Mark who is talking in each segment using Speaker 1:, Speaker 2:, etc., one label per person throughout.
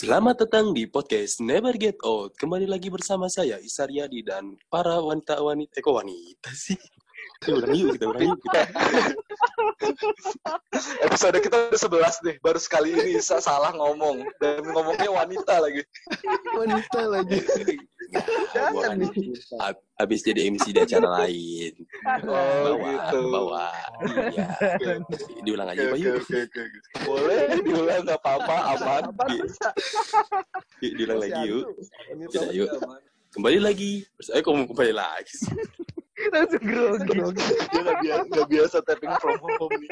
Speaker 1: Selamat datang di podcast Never Get Old. Kembali lagi bersama saya Isaryadi dan para wanita-wanita. Eh kok wanita sih? Kita ulang yuk, kita ulang yuk. Kita.
Speaker 2: Episode kita udah 11 nih, baru sekali ini Isa salah ngomong dan ngomongnya wanita lagi.
Speaker 3: wanita lagi.
Speaker 1: Habis jadi MC di acara lain.
Speaker 2: Oh
Speaker 1: Bawa,
Speaker 2: gitu.
Speaker 1: bawa. Iya. Diulang aja, Yuk.
Speaker 2: oke. Boleh diulang nggak apa-apa, aman.
Speaker 1: Di- di- Diulang lagi yuk. Yuk. Kembali lagi. Terus, eh, kok mau kembali lagi sih?
Speaker 3: Langsung grogi.
Speaker 2: Dia nggak biasa, nggak biasa tapping from home nih.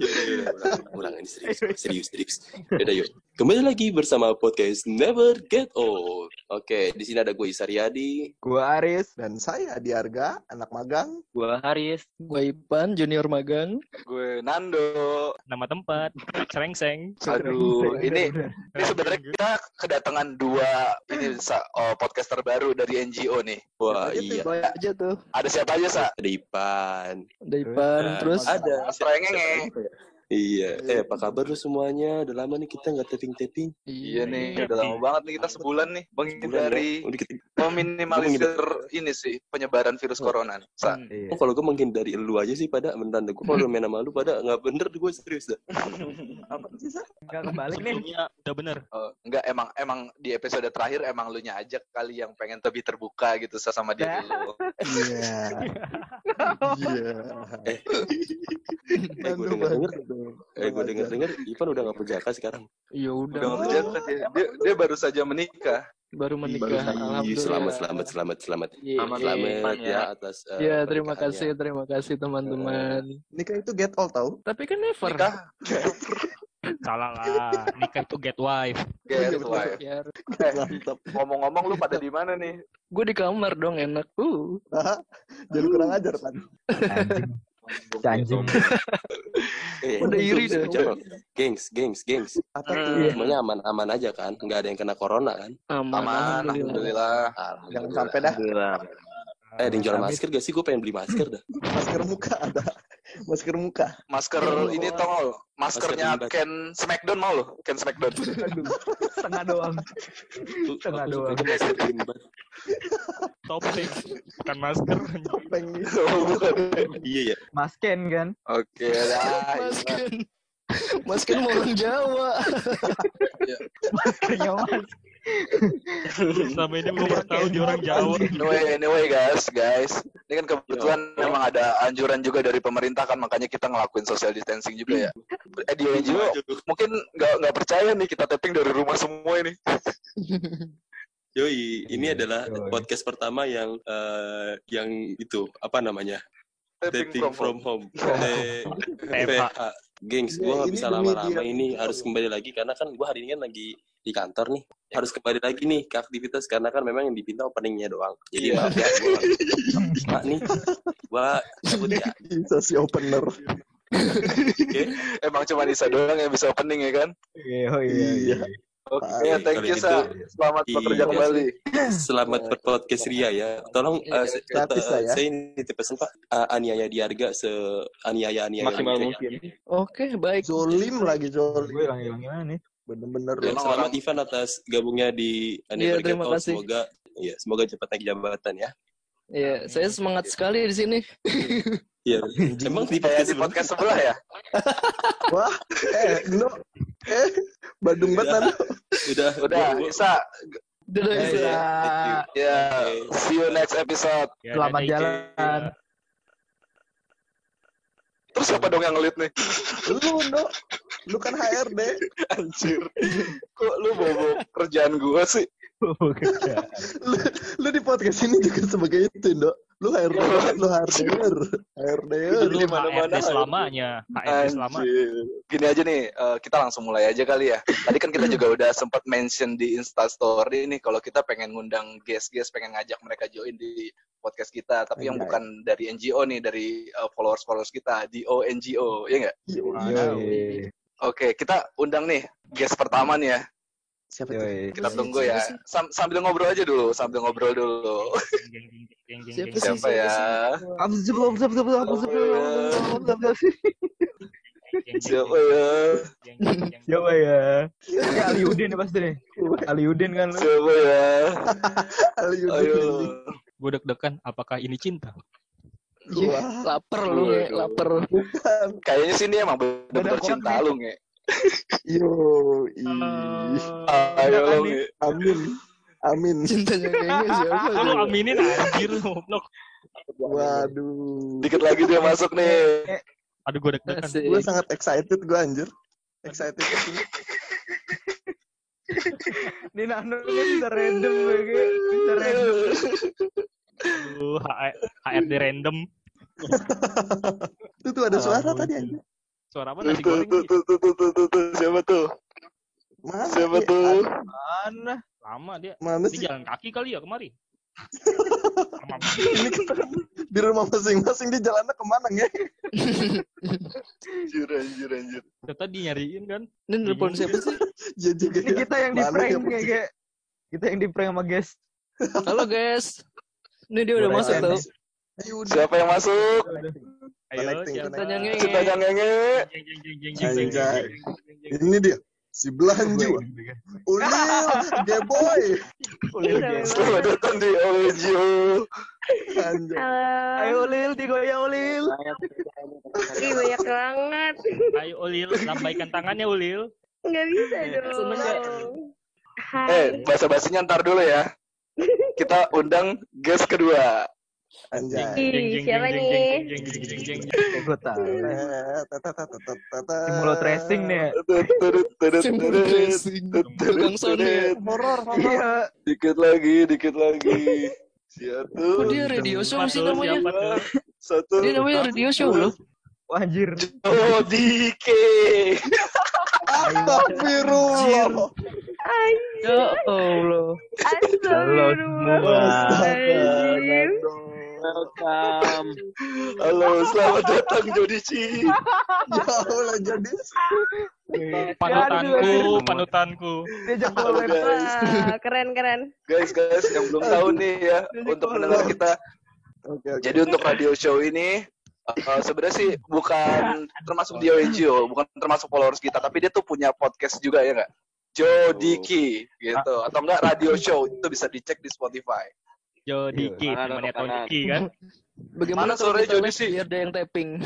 Speaker 1: Yaudah, yaudah, ulang, ulang. Ini serius, serius, serius. Yaudah, yuk. Kembali lagi bersama podcast Never Get Old. Oke, di sini ada gue Isaryadi.
Speaker 3: Gua Aris.
Speaker 4: Dan saya Diarga, anak magang.
Speaker 5: Gua Haris,
Speaker 3: Gua Ipan, junior magang.
Speaker 2: Gue Nando.
Speaker 5: nama tempat, Serengseng.
Speaker 2: Aduh, ini ini sebenarnya kita kedatangan dua ini Sa, oh, podcaster baru dari NGO nih.
Speaker 1: Wah,
Speaker 3: tuh,
Speaker 1: iya.
Speaker 3: aja tuh.
Speaker 2: Ada siapa aja, Sa?
Speaker 1: Ada Ipan.
Speaker 3: Ada Ipan, terus
Speaker 1: ada.
Speaker 2: Strengenge.
Speaker 1: Iya. Eh, apa kabar lu semuanya? Udah lama nih kita nggak tapping-tapping.
Speaker 2: Iya nih, udah lama banget nih kita sebulan nih menghindari
Speaker 1: Udah kita-
Speaker 2: meminimalisir ini sih penyebaran virus corona. Sa,
Speaker 1: Oh, kalau gue mungkin dari lu aja sih pada mentan gue kalau main sama lu pada nggak bener gue serius dah.
Speaker 4: Apa sih, Sa?
Speaker 5: Enggak kebalik nih. Sebelumnya udah bener.
Speaker 2: Oh, enggak emang emang di episode terakhir emang lu nya aja kali yang pengen lebih terbuka gitu Sa, sama dia dulu.
Speaker 4: Iya. Iya.
Speaker 1: Eh, gue denger, eh, gue denger denger Ipan udah nggak perjaka sekarang.
Speaker 3: ya udah.
Speaker 2: Udah nggak berjalan dia. dia. Dia baru saja menikah.
Speaker 3: Baru menikah. Alhamdulillah.
Speaker 1: selamat, selamat, selamat, selamat.
Speaker 3: Iya.
Speaker 1: Selamat
Speaker 2: Ipan,
Speaker 1: ya
Speaker 2: ya.
Speaker 1: atas. eh,
Speaker 3: Ya, terima kasih, terima kasih teman-teman.
Speaker 4: Nikah itu get old tau?
Speaker 3: Tapi kan never.
Speaker 2: Nikah
Speaker 5: Salah lah. Nikah itu get wife.
Speaker 2: get wife.
Speaker 3: Ya,
Speaker 2: Eh,
Speaker 4: Mantap.
Speaker 2: ngomong-ngomong lu pada di mana nih?
Speaker 3: gue di kamar dong enak. Uh.
Speaker 4: Jangan kurang ajar, Pan.
Speaker 5: Anjing.
Speaker 1: Eh,
Speaker 3: Udah iri dah.
Speaker 1: Jangan. Gengs, gengs, gengs.
Speaker 4: Apa
Speaker 2: Hmm.
Speaker 4: tuh?
Speaker 1: Semuanya aman-aman aja kan? Nggak ada yang kena corona kan?
Speaker 3: Aman,
Speaker 2: Aman,
Speaker 3: alhamdulillah.
Speaker 2: alhamdulillah.
Speaker 4: Jangan sampai dah.
Speaker 1: Eh, ada yang jual masker gak sih? Gue pengen beli masker dah.
Speaker 4: Masker muka ada. Masker muka.
Speaker 2: Masker ini tau lu? Maskernya
Speaker 1: Masker
Speaker 2: Ken Smackdown mau lu? Ken Smackdown.
Speaker 5: Setengah doang.
Speaker 1: Tuh,
Speaker 5: Tengah
Speaker 1: aku
Speaker 5: doang. Topeng. Bukan masker.
Speaker 4: Topeng gitu.
Speaker 2: Oh.
Speaker 1: Iya ya.
Speaker 5: Masken kan?
Speaker 2: Oke lah.
Speaker 3: Masken. Masken mau orang Jawa.
Speaker 5: Maskernya mas. Selama ini gue baru tahu dia orang Jawa.
Speaker 2: Anyway, anyway guys, guys. Ini kan kebetulan memang ada anjuran juga dari pemerintah kan makanya kita ngelakuin social distancing juga ya. Eh di NGO mungkin nggak nggak percaya nih kita tapping dari rumah semua ini.
Speaker 1: Yoi, ini adalah
Speaker 5: Yoi.
Speaker 1: podcast pertama yang eh, yang itu apa namanya? Dating from, home. Eh,
Speaker 5: PFH.
Speaker 1: Gengs, gue
Speaker 4: Iya,
Speaker 1: nggak
Speaker 4: ini
Speaker 1: bisa lama-lama ini harus kembali lagi karena kan gue hari ini kan lagi di kantor nih. Harus kembali lagi nih ke aktivitas karena kan memang yang dipinta openingnya doang. Jadi
Speaker 2: Iya.
Speaker 1: maaf ya, gue Mak nih, gue cabut ya.
Speaker 4: Bisa si opener.
Speaker 1: Oke,
Speaker 2: Emang cuma Nisa doang yang bisa opening ya kan?
Speaker 5: Oh
Speaker 4: Iya.
Speaker 2: Oke,
Speaker 4: Baik,
Speaker 2: thank
Speaker 1: kalau
Speaker 2: you
Speaker 1: gitu.
Speaker 2: Sa. Selamat
Speaker 1: Iya.
Speaker 2: bekerja kembali.
Speaker 1: selamat berpodcast Ria ya. Tolong
Speaker 3: Iya,
Speaker 4: ya.
Speaker 1: saya nitip pesan Pak, eh, aniaya di harga se aniaya aniaya
Speaker 5: Maksimal
Speaker 1: ya.
Speaker 5: mungkin.
Speaker 3: Oke, baik.
Speaker 4: Zolim lagi, Zolim.
Speaker 5: Gue hilang-hilang gimana nih?
Speaker 4: Bener-bener.
Speaker 1: Dan
Speaker 2: Emang
Speaker 1: selamat
Speaker 2: orang-
Speaker 1: Ivan atas gabungnya di
Speaker 3: Iya,
Speaker 1: Never Get
Speaker 3: terima kasih.
Speaker 1: Semoga ya semoga cepat naik jabatan ya.
Speaker 3: Ya, saya semangat sekali di sini.
Speaker 1: Iya. Emang di podcast
Speaker 2: di podcast sebelah ya?
Speaker 4: Wah, eh, no. Eh, Badung banget, Nando.
Speaker 1: udah
Speaker 2: Udah,
Speaker 1: gua- gua-
Speaker 2: Isa.
Speaker 3: Dadah,
Speaker 1: Eh,
Speaker 3: Isa.
Speaker 1: ya,
Speaker 2: see you next episode.
Speaker 5: Ya,
Speaker 6: Selamat jalan.
Speaker 2: Terus siapa dong yang ngelit nih?
Speaker 4: Lu, no. Lu kan HRD.
Speaker 2: Anjir. Kok lu bawa kerjaan gua sih?
Speaker 4: lu, lu di podcast ini juga sebagai itu, Dok. Lu HRD, lu HRD-er. HRD-er.
Speaker 2: Di
Speaker 5: Lu
Speaker 2: mana-mana.
Speaker 5: HRD selamanya. HRD selama.
Speaker 2: Gini aja nih, eh, kita langsung mulai aja kali ya. Tadi kan kita juga udah sempat mention di Instastory nih, kalau kita pengen ngundang guest-guest, pengen ngajak mereka join di podcast kita. Tapi yang bukan dari NGO nih, dari eh, followers-followers kita, di ONGO, ya nggak?
Speaker 6: Yoi.
Speaker 2: Oke, kita undang nih guest pertama nih ya.
Speaker 4: Siapa
Speaker 6: Yoi,
Speaker 2: tuh?
Speaker 3: Kita
Speaker 2: tunggu ya. Sam sambil ngobrol aja dulu, sambil ngobrol dulu.
Speaker 3: Siapa,
Speaker 2: siapa ya?
Speaker 6: Abzul, Abzul, Abzul, Abzul, Abzul.
Speaker 2: Siapa ya?
Speaker 5: Siapa ya? Ini Aliudin ya pasti nih. Aliudin kan.
Speaker 2: Siapa ya? Aliudin.
Speaker 5: Gue deg-degan apakah ini cinta?
Speaker 3: Iya. Wah, lapar lu, lapar.
Speaker 2: Kayaknya sih ini emang bener-bener cinta lu, nge.
Speaker 4: Yo.
Speaker 2: Ayo
Speaker 5: Udah,
Speaker 2: lu,
Speaker 5: Andi.
Speaker 2: nge.
Speaker 4: Amin. Amin.
Speaker 3: Cintanya kayaknya siapa?
Speaker 5: Lu aminin anjir goblok.
Speaker 4: Waduh.
Speaker 2: Dikit lagi dia masuk nih.
Speaker 5: Aduh gue deg-degan.
Speaker 4: Gue sangat excited gue anjir. Excited sih.
Speaker 6: Ini Nano ini bisa random gue kayak bisa random.
Speaker 5: Aduh, HRD random.
Speaker 4: Itu tuh ada suara tadi anjir.
Speaker 5: Suara apa nasi goreng?
Speaker 2: tuh,
Speaker 5: sih?
Speaker 2: tuh, tuh, tuh, tuh, tuh, tuh. Siapa tuh?
Speaker 4: Mana?
Speaker 2: Siapa
Speaker 4: sih?
Speaker 2: tuh?
Speaker 6: Mana?
Speaker 5: Lama dia.
Speaker 4: Mana
Speaker 5: Dia
Speaker 4: sih?
Speaker 5: jalan kaki kali ya kemari.
Speaker 4: Ini kita di rumah masing-masing di jalannya ke mana ya?
Speaker 2: Anjir, anjir, anjir.
Speaker 5: Kita tadi nyariin kan.
Speaker 3: Ini nelfon siapa sih?
Speaker 4: Ya juga
Speaker 6: Ini kita yang di prank
Speaker 4: ya,
Speaker 6: kayak kayak kita yang di prank sama guys.
Speaker 3: Halo guys. Ini dia udah
Speaker 4: Boleh,
Speaker 3: masuk tuh.
Speaker 4: Ayo udah.
Speaker 2: Siapa yang masuk?
Speaker 5: Ayo, siapa?
Speaker 4: Ini dia. Si belahan jiwa. Ulil, gay boy.
Speaker 2: Selamat datang di.
Speaker 7: Halo.
Speaker 6: Ayo Lil, digoyang Lil.
Speaker 7: Ih, banyak banget.
Speaker 5: Ayo Ulil, lambaikan tangannya Ulil.
Speaker 7: Nggak bisa dong.
Speaker 3: Seneng.
Speaker 2: Eh, bahasa basinya ntar dulu ya. Kita undang guest kedua.
Speaker 4: Anjay.
Speaker 7: Ih, siapa nih?
Speaker 6: Gue tahu. Simulo tracing nih.
Speaker 2: tut, turut,
Speaker 3: Tukang ya.
Speaker 2: turut.
Speaker 4: Horor.
Speaker 6: Iya.
Speaker 2: Dikit lagi, dikit lagi.
Speaker 3: Kok dia radio show sih namanya?
Speaker 5: Siapa?
Speaker 2: Satu.
Speaker 3: Dia namanya radio show loh.
Speaker 6: Anjir.
Speaker 2: Oh, Dike.
Speaker 4: Astagfirullah.
Speaker 3: Ya Allah.
Speaker 7: Astagfirullahaladzim.
Speaker 8: Welcome.
Speaker 2: Halo, selamat datang Jodici.
Speaker 4: Ya Allah, jadi
Speaker 5: Panutanku, panutanku.
Speaker 6: Diajak
Speaker 2: Halo
Speaker 6: collab.
Speaker 2: guys.
Speaker 7: Wah, keren keren.
Speaker 2: Guys, guys yang belum tahu nih ya untuk pendengar kita.
Speaker 4: Oke, oke.
Speaker 2: Jadi untuk radio show ini uh, sebenarnya sih bukan termasuk di ONGO, bukan termasuk followers kita, tapi dia tuh punya podcast juga ya nggak? Jodiki gitu atau enggak radio show itu bisa dicek di Spotify.
Speaker 5: Jo Diki,
Speaker 8: Kanan,
Speaker 5: temannya. Tony kan.
Speaker 3: Bagaimana
Speaker 2: sore Jody sih?
Speaker 3: biar ada yang tapping?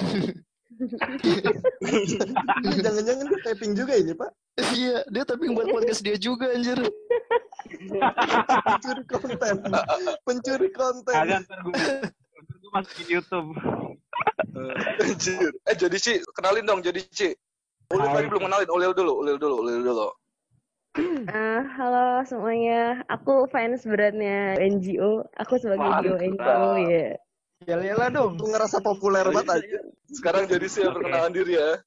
Speaker 4: Jangan-jangan dia taping juga ini, Pak.
Speaker 3: Iya, dia tapping buat podcast dia juga anjir.
Speaker 4: Pencuri konten. Pencuri konten.
Speaker 2: Anjir. Eh Jodici, kenalin dong Jodici. Ulil tadi belum kenalin, Ulil dulu, Ulil dulu, Ulil dulu.
Speaker 7: Eh, halo semuanya. Aku fans beratnya NGO. Aku sebagai
Speaker 2: Mantap.
Speaker 7: GO NGO ya.
Speaker 6: Yel-yelah dong.
Speaker 4: Lu ngerasa populer banget aja.
Speaker 2: Sekarang Jodici yang perkenalan diri ya.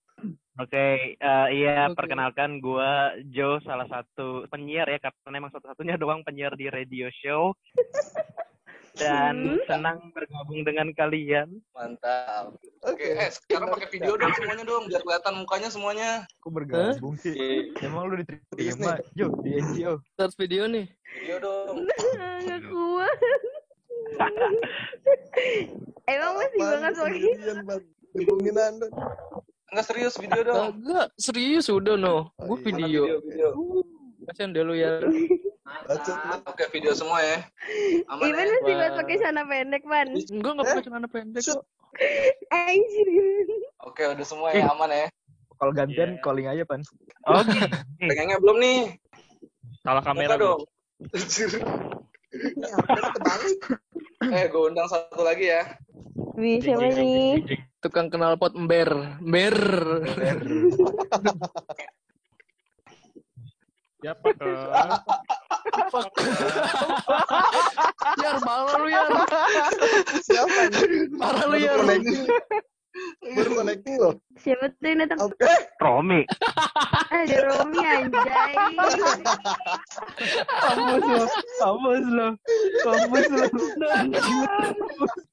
Speaker 9: Oke, eh, iya
Speaker 3: Oke.
Speaker 9: perkenalkan gua Joe salah satu penyiar ya karena emang satu-satunya doang penyiar di radio show dan
Speaker 7: Hmm.
Speaker 9: senang bergabung dengan kalian.
Speaker 2: Mantap. Oke, eh sekarang pakai video dong semuanya dong biar kelihatan mukanya semuanya.
Speaker 6: Aku bergabung sih. Emang lu diterima, Jo, di NGO.
Speaker 3: Start video nih.
Speaker 2: Video dong.
Speaker 7: Nggak kuat. Emang masih banget
Speaker 4: Anda.
Speaker 2: Enggak serius video dong.
Speaker 3: Kagak, serius udah no.
Speaker 4: Oh,
Speaker 3: Gue
Speaker 4: iya.
Speaker 3: video.
Speaker 2: Video, video.
Speaker 3: Kasian deh lu ya.
Speaker 2: Oke, video semua ya. Aman ya.
Speaker 7: Gimana sih buat pakai celana pendek, Pan?
Speaker 3: Enggak, enggak pakai celana pendek kok.
Speaker 7: Anjir.
Speaker 2: Oke, udah semua ya, aman ya.
Speaker 6: Kalau gantian
Speaker 5: Iya.
Speaker 6: calling aja, Pan.
Speaker 9: Oh,
Speaker 2: Pegangnya belum nih.
Speaker 5: Salah kamera
Speaker 2: Buka dong.
Speaker 5: dong.
Speaker 2: Anjir.
Speaker 4: Ini apa kebalik?
Speaker 2: Eh, gue undang satu lagi ya.
Speaker 7: Wih, siapa nih?
Speaker 3: Tukang kenal pot ember. Ember.
Speaker 5: Siapa?
Speaker 3: Yar, parah lu Yar.
Speaker 4: Siapa ini?
Speaker 3: Parah lu
Speaker 4: Baru
Speaker 3: Yar.
Speaker 4: connecting. Baru connecting loh.
Speaker 7: Siapa tuh yang datang?
Speaker 4: Oke.
Speaker 9: Romi.
Speaker 7: Ada Romi anjay.
Speaker 6: Kampus lo, kampus lo, kampus lo.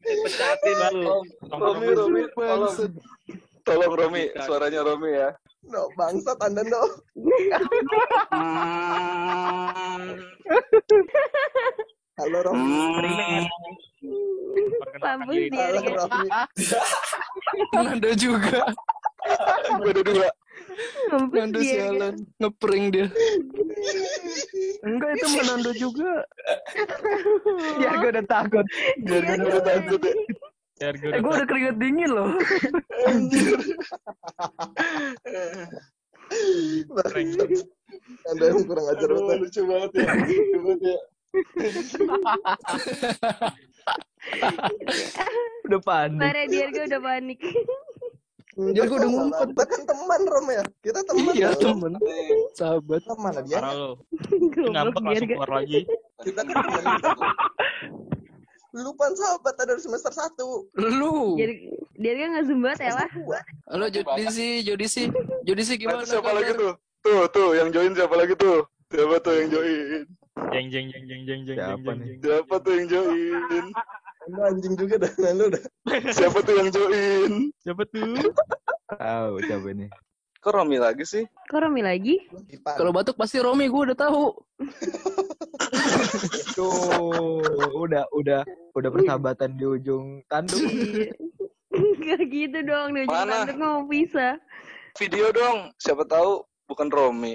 Speaker 9: Pecatin lu.
Speaker 2: Romi, Romi. Tolong Romi, suaranya Romi ya.
Speaker 4: No, bangsat Anda, no. Halo, Romi.
Speaker 5: Diri.
Speaker 7: dia.
Speaker 4: Halo. Romi.
Speaker 3: Nada juga.
Speaker 2: Beda dua.
Speaker 3: Nando sialan. Ngeprank dia. Enggak itu Menando juga.
Speaker 10: Biar gue udah takut.
Speaker 7: Biar
Speaker 2: Gue udah takut ya.
Speaker 5: Biar gue
Speaker 3: Eh gue udah keringet dingin loh.
Speaker 4: Anda yang kurang ajar banget.
Speaker 8: lucu banget ya. Lucu banget ya.
Speaker 10: Udah panik.
Speaker 7: Parah dia gue udah panik.
Speaker 3: Gue udah ngumpet.
Speaker 4: Kita kan teman Rom ya. Kita teman.
Speaker 3: Iya
Speaker 4: Rom.
Speaker 3: temen. Sahabat.
Speaker 4: Teman lah dia.
Speaker 5: parah lo. Ngambek langsung keluar lagi.
Speaker 4: Kita kan teman. Lupa sahabat ada dari semester 1.
Speaker 3: Lu.
Speaker 7: Dia dia kan nggak zoom banget ya lah.
Speaker 3: Halo Jodisi, Jodisi. Jodisi gimana?
Speaker 2: Nanti siapa
Speaker 3: kabar?
Speaker 2: lagi tuh? Tuh, tuh, yang join siapa lagi tuh? Siapa tuh yang join?
Speaker 5: Jeng jeng jeng jeng jeng jeng
Speaker 10: Siapa
Speaker 5: jeng
Speaker 10: nih?
Speaker 5: jeng.
Speaker 2: Siapa tuh yang join?
Speaker 4: Lu anjing juga dah. Nah, lu dah.
Speaker 2: Siapa tuh yang join?
Speaker 5: Siapa tuh?
Speaker 10: Tahu siapa nih?
Speaker 2: Kok Romi lagi sih?
Speaker 7: Kok Romi lagi?
Speaker 3: Kalau batuk pasti Romi, gue udah tahu.
Speaker 10: Tuh, udah udah udah persahabatan di ujung tanduk.
Speaker 7: Gak gitu dong, nih ujung
Speaker 2: Mana?
Speaker 7: tanduk mau pisah.
Speaker 2: Video dong. Siapa tahu bukan Romi.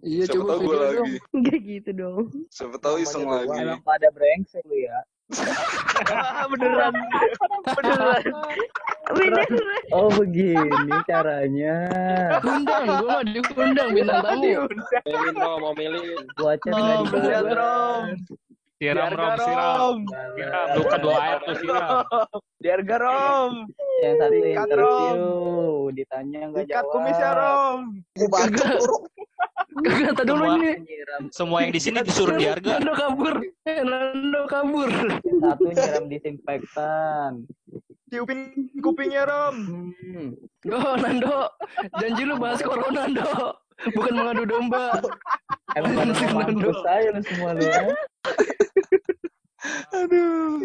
Speaker 3: Iya
Speaker 2: Siapa
Speaker 3: coba
Speaker 2: tahu gue
Speaker 3: video dong.
Speaker 2: lagi.
Speaker 7: Gak gitu dong.
Speaker 2: Siapa tahu iseng lagi.
Speaker 4: doang.
Speaker 10: pada brengsek lu ya. Beneran. beneran.
Speaker 7: Bener.
Speaker 10: Oh begini caranya.
Speaker 3: Undang, gue mah diundang bintang tamu.
Speaker 8: Rom, mau melin.
Speaker 10: Gua chat
Speaker 5: Oh,
Speaker 10: tadi
Speaker 5: bener,
Speaker 10: Rom.
Speaker 5: Siram rom, siram. Siram, bukan bawa air tuh siram.
Speaker 10: Harga Rom. Yang satu interview, ditanya enggak jawab. kumisnya Rom.
Speaker 3: Tadi dulu
Speaker 5: Semua-
Speaker 3: ini.
Speaker 5: Semua yang di sini disuruh di harga.
Speaker 3: Nando kabur. Eh, Nando kabur.
Speaker 10: Satu nyiram disinfektan.
Speaker 5: Tiupin kupingnya rom.
Speaker 10: Hmm.
Speaker 3: Oh Nando, janji lu bahas corona Nando. Bukan mengadu domba.
Speaker 10: Emang pada
Speaker 3: Nando.
Speaker 10: mampus saya lu semua lu ya.
Speaker 2: Aduh.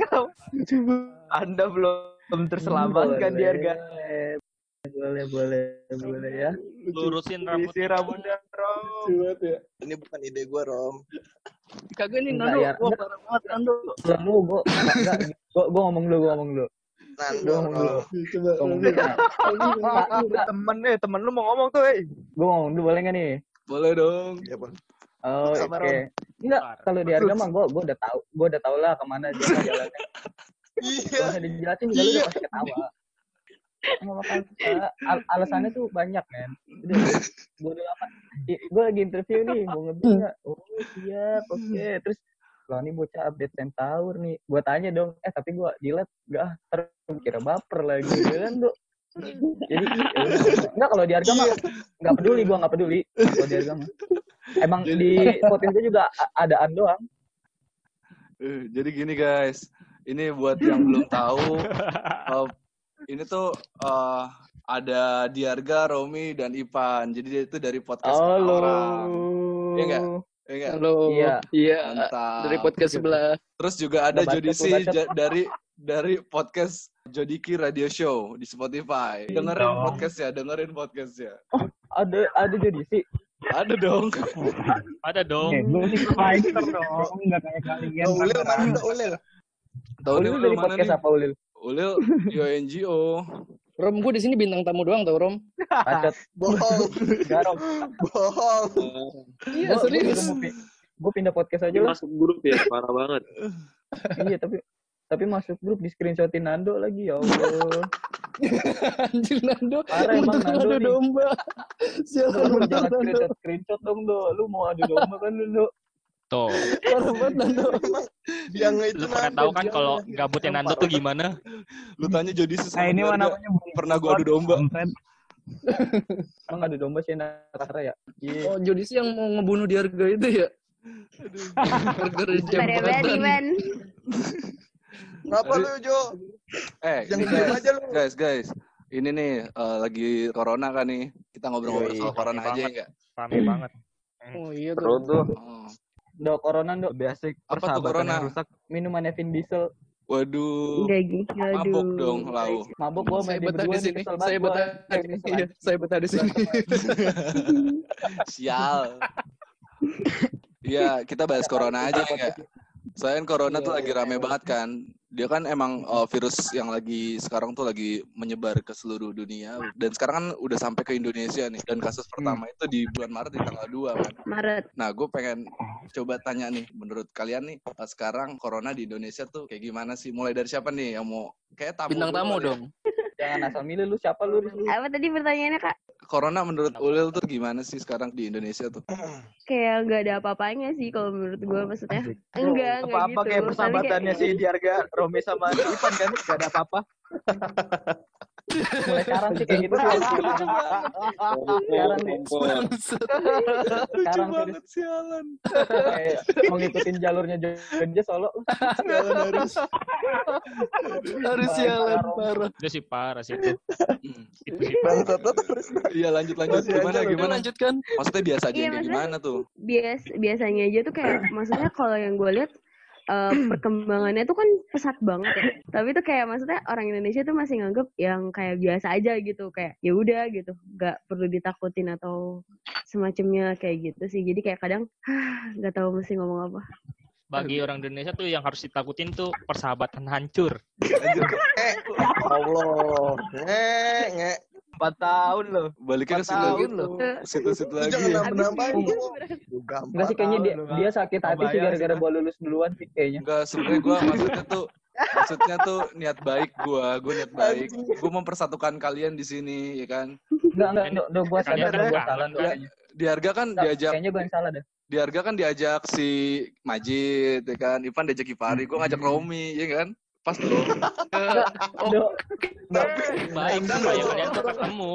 Speaker 10: Anda belum terselamatkan di harga.
Speaker 4: Boleh, boleh, boleh ya.
Speaker 5: Lurusin rambut.
Speaker 10: Isi rambutnya Rom.
Speaker 4: Lucu banget ya. Ini bukan ide gua, Rom.
Speaker 3: Kagak nih
Speaker 10: Enggak,
Speaker 3: Nando.
Speaker 10: ya.
Speaker 3: Wah parah banget Nando.
Speaker 10: Lu gua enggak gua gua ngomong dulu, gua ngomong dulu.
Speaker 4: Nando,
Speaker 10: Gua ngomong dulu.
Speaker 4: Rom. Coba.
Speaker 10: Gua ngomong dulu. Temen eh temen lu mau ngomong tuh eh. Gua ngomong dulu boleh nggak nih?
Speaker 2: Boleh dong.
Speaker 4: Ya, Bang.
Speaker 10: Oh, oke. Enggak, kalau di harga mah gua gua udah tahu, gua udah tahu lah ke mana dia mau jalannya.
Speaker 4: Iya.
Speaker 10: Usah dijelasin juga lu udah pasti ketawa. Nggak bakal bisa. Al- alasannya tuh banyak kan. Udah, gua udah apa? Gue lagi interview nih, mau ngebut nggak? Oh siap, oke. Terus lo nih bocah update centaur nih. Gua tanya dong, eh tapi gua delete gak ah, ntar kira baper lagi ya kan tuh. Jadi ya udah. enggak kalau di harga mah nggak peduli gua nggak peduli kalau di harga mah. Emang di gue juga a- adaan doang.
Speaker 2: Eh, Jadi gini guys, ini buat yang belum tahu, eh, ini tuh eh, ada Diarga, Romi, dan Ipan. Jadi dia itu dari podcast orang. Iya nggak? Iya nggak?
Speaker 3: Halo.
Speaker 10: Iya.
Speaker 3: Iya.
Speaker 2: Mantap.
Speaker 3: Dari podcast sebelah.
Speaker 2: Terus juga ada
Speaker 10: bacot,
Speaker 2: Jodisi dari dari podcast Jodiki Radio Show di Spotify. Dengerin podcastnya, dengerin podcastnya.
Speaker 10: Ada ada Jodisi.
Speaker 2: Ada dong.
Speaker 5: Ada dong.
Speaker 10: gue sih fighter dong, nggak kayak kalian.
Speaker 4: Oh, Ulil mana Ulil?
Speaker 10: Ulil dari podcast apa Ulil?
Speaker 2: Ulil Yo NGO.
Speaker 3: Rom, gue di sini bintang tamu doang tau Rom.
Speaker 10: Bacot,
Speaker 4: Bohong.
Speaker 10: garong.
Speaker 4: Bohong.
Speaker 3: Iya serius.
Speaker 10: Gue pindah podcast aja lah.
Speaker 8: masuk grup ya, parah banget.
Speaker 10: Iya tapi tapi masuk grup di screenshotin Nando lagi ya Allah.
Speaker 3: Anjir Nando.
Speaker 10: Parah emang Nando
Speaker 3: adu domba.
Speaker 10: Lu
Speaker 3: Sialan
Speaker 10: lu jangan screenshot screenshot dong do. Lu mau adu domba kan lu do.
Speaker 5: Tuh.
Speaker 3: Parah banget Nando.
Speaker 4: Yang itu
Speaker 5: Lu pernah tahu kan kalau gabutnya Nando tuh gimana?
Speaker 2: Lu tanya Jodisi sama
Speaker 10: Nah ini mana namanya
Speaker 2: pernah gua adu domba.
Speaker 10: Emang adu domba sih Natra ya? Iya.
Speaker 3: Oh Jodisi yang mau ngebunuh di harga itu ya?
Speaker 7: Banget
Speaker 3: jabatan.
Speaker 7: Iwan.
Speaker 4: Kenapa lu, Jo?
Speaker 2: Eh,
Speaker 4: Jangan aja lu.
Speaker 2: guys, guys. Ini nih eh, lagi corona kan nih. Kita ngobrol-ngobrol soal corona aja ya enggak?
Speaker 5: Rame banget.
Speaker 3: Oh iya tuh.
Speaker 10: tuh. Do corona do. Basic
Speaker 2: Apa tuh
Speaker 10: persahabatan
Speaker 2: corona?
Speaker 10: yang rusak. Minumannya Vin Diesel.
Speaker 2: Waduh.
Speaker 7: Enggak gitu.
Speaker 2: Mabok dong, lau.
Speaker 10: Mabok gua
Speaker 3: Saya betah di sini. Saya betah Iya, saya betah di sini.
Speaker 2: Sial. Iya, kita bahas corona aja ya enggak? Soalnya corona tuh lagi rame banget kan dia kan emang uh, virus yang lagi sekarang tuh lagi menyebar ke seluruh dunia dan sekarang kan udah sampai ke Indonesia nih dan kasus pertama itu di bulan Maret di tanggal 2 kan.
Speaker 7: Maret.
Speaker 2: Nah, gue pengen coba tanya nih, menurut kalian nih uh, sekarang corona di Indonesia tuh kayak gimana sih? Mulai dari siapa nih yang mau kayak tamu
Speaker 3: Bintang tamu
Speaker 2: ya?
Speaker 10: Jangan asal milih lu siapa lu.
Speaker 7: Apa tadi pertanyaannya kak?
Speaker 2: Corona menurut Ulil tuh gimana sih sekarang di Indonesia tuh?
Speaker 7: Kayak nggak ada apa-apanya sih kalau menurut gue maksudnya. Enggak, enggak
Speaker 10: apa-apa
Speaker 7: gitu.
Speaker 10: kayak
Speaker 7: Tapi
Speaker 10: persahabatannya si Diarga Romi sama Ivan kan gak ada apa-apa mulai sekarang sih kayak gitu sih sekarang nih sekarang
Speaker 2: banget sialan.
Speaker 10: mau ngikutin jalurnya Jogja Solo
Speaker 4: Sialan harus.
Speaker 3: Harus sialan parah.
Speaker 5: Itu sih parah sih itu.
Speaker 2: Hmm.
Speaker 5: Itu sih.
Speaker 4: Bangsat terus.
Speaker 2: Iya lanjut lanjut gimana gimana?
Speaker 3: Lanjutkan.
Speaker 2: Maksudnya biasa aja
Speaker 7: Iya,
Speaker 2: gimana tuh?
Speaker 7: bias biasanya aja tuh kayak maksudnya kalau yang gue lihat eh, perkembangannya tuh kan pesat banget ya. Tapi tuh kayak maksudnya orang Indonesia tuh masih nganggep yang kayak biasa aja gitu, kayak ya udah gitu, nggak perlu ditakutin atau semacamnya kayak gitu sih. Jadi kayak kadang nggak tahu mesti ngomong apa.
Speaker 5: Bagi orang Indonesia tuh yang harus ditakutin tuh persahabatan hancur.
Speaker 4: Allah. Nge, nge.
Speaker 10: Empat tahun loh
Speaker 2: Baliknya ke
Speaker 10: Empat
Speaker 2: situ
Speaker 10: tahun
Speaker 2: gitu.
Speaker 10: loh.
Speaker 2: Situ-situ lagi
Speaker 4: jangan
Speaker 2: ya.
Speaker 4: nambah-nambahin. Udah
Speaker 10: enggak sih kayaknya dia, dia sakit hati sih gara-gara gua lulus duluan sih kayaknya
Speaker 2: Enggak, sebenarnya gue maksudnya tuh maksudnya tuh niat baik gue, gue niat baik, gue mempersatukan kalian di sini, ya kan?
Speaker 10: enggak enggak enggak, gua gua
Speaker 5: kangen
Speaker 10: salah
Speaker 5: kan?
Speaker 10: Dok, kayaknya.
Speaker 2: Di harga kan diajak,
Speaker 10: kayaknya gua yang salah deh
Speaker 2: di harga kan diajak si Majid, ya kan? Ivan diajak Ipari, gue ngajak Romi, ya kan? Pas.
Speaker 10: Dok, Dok,
Speaker 5: Baik sama ya kalian ketemu.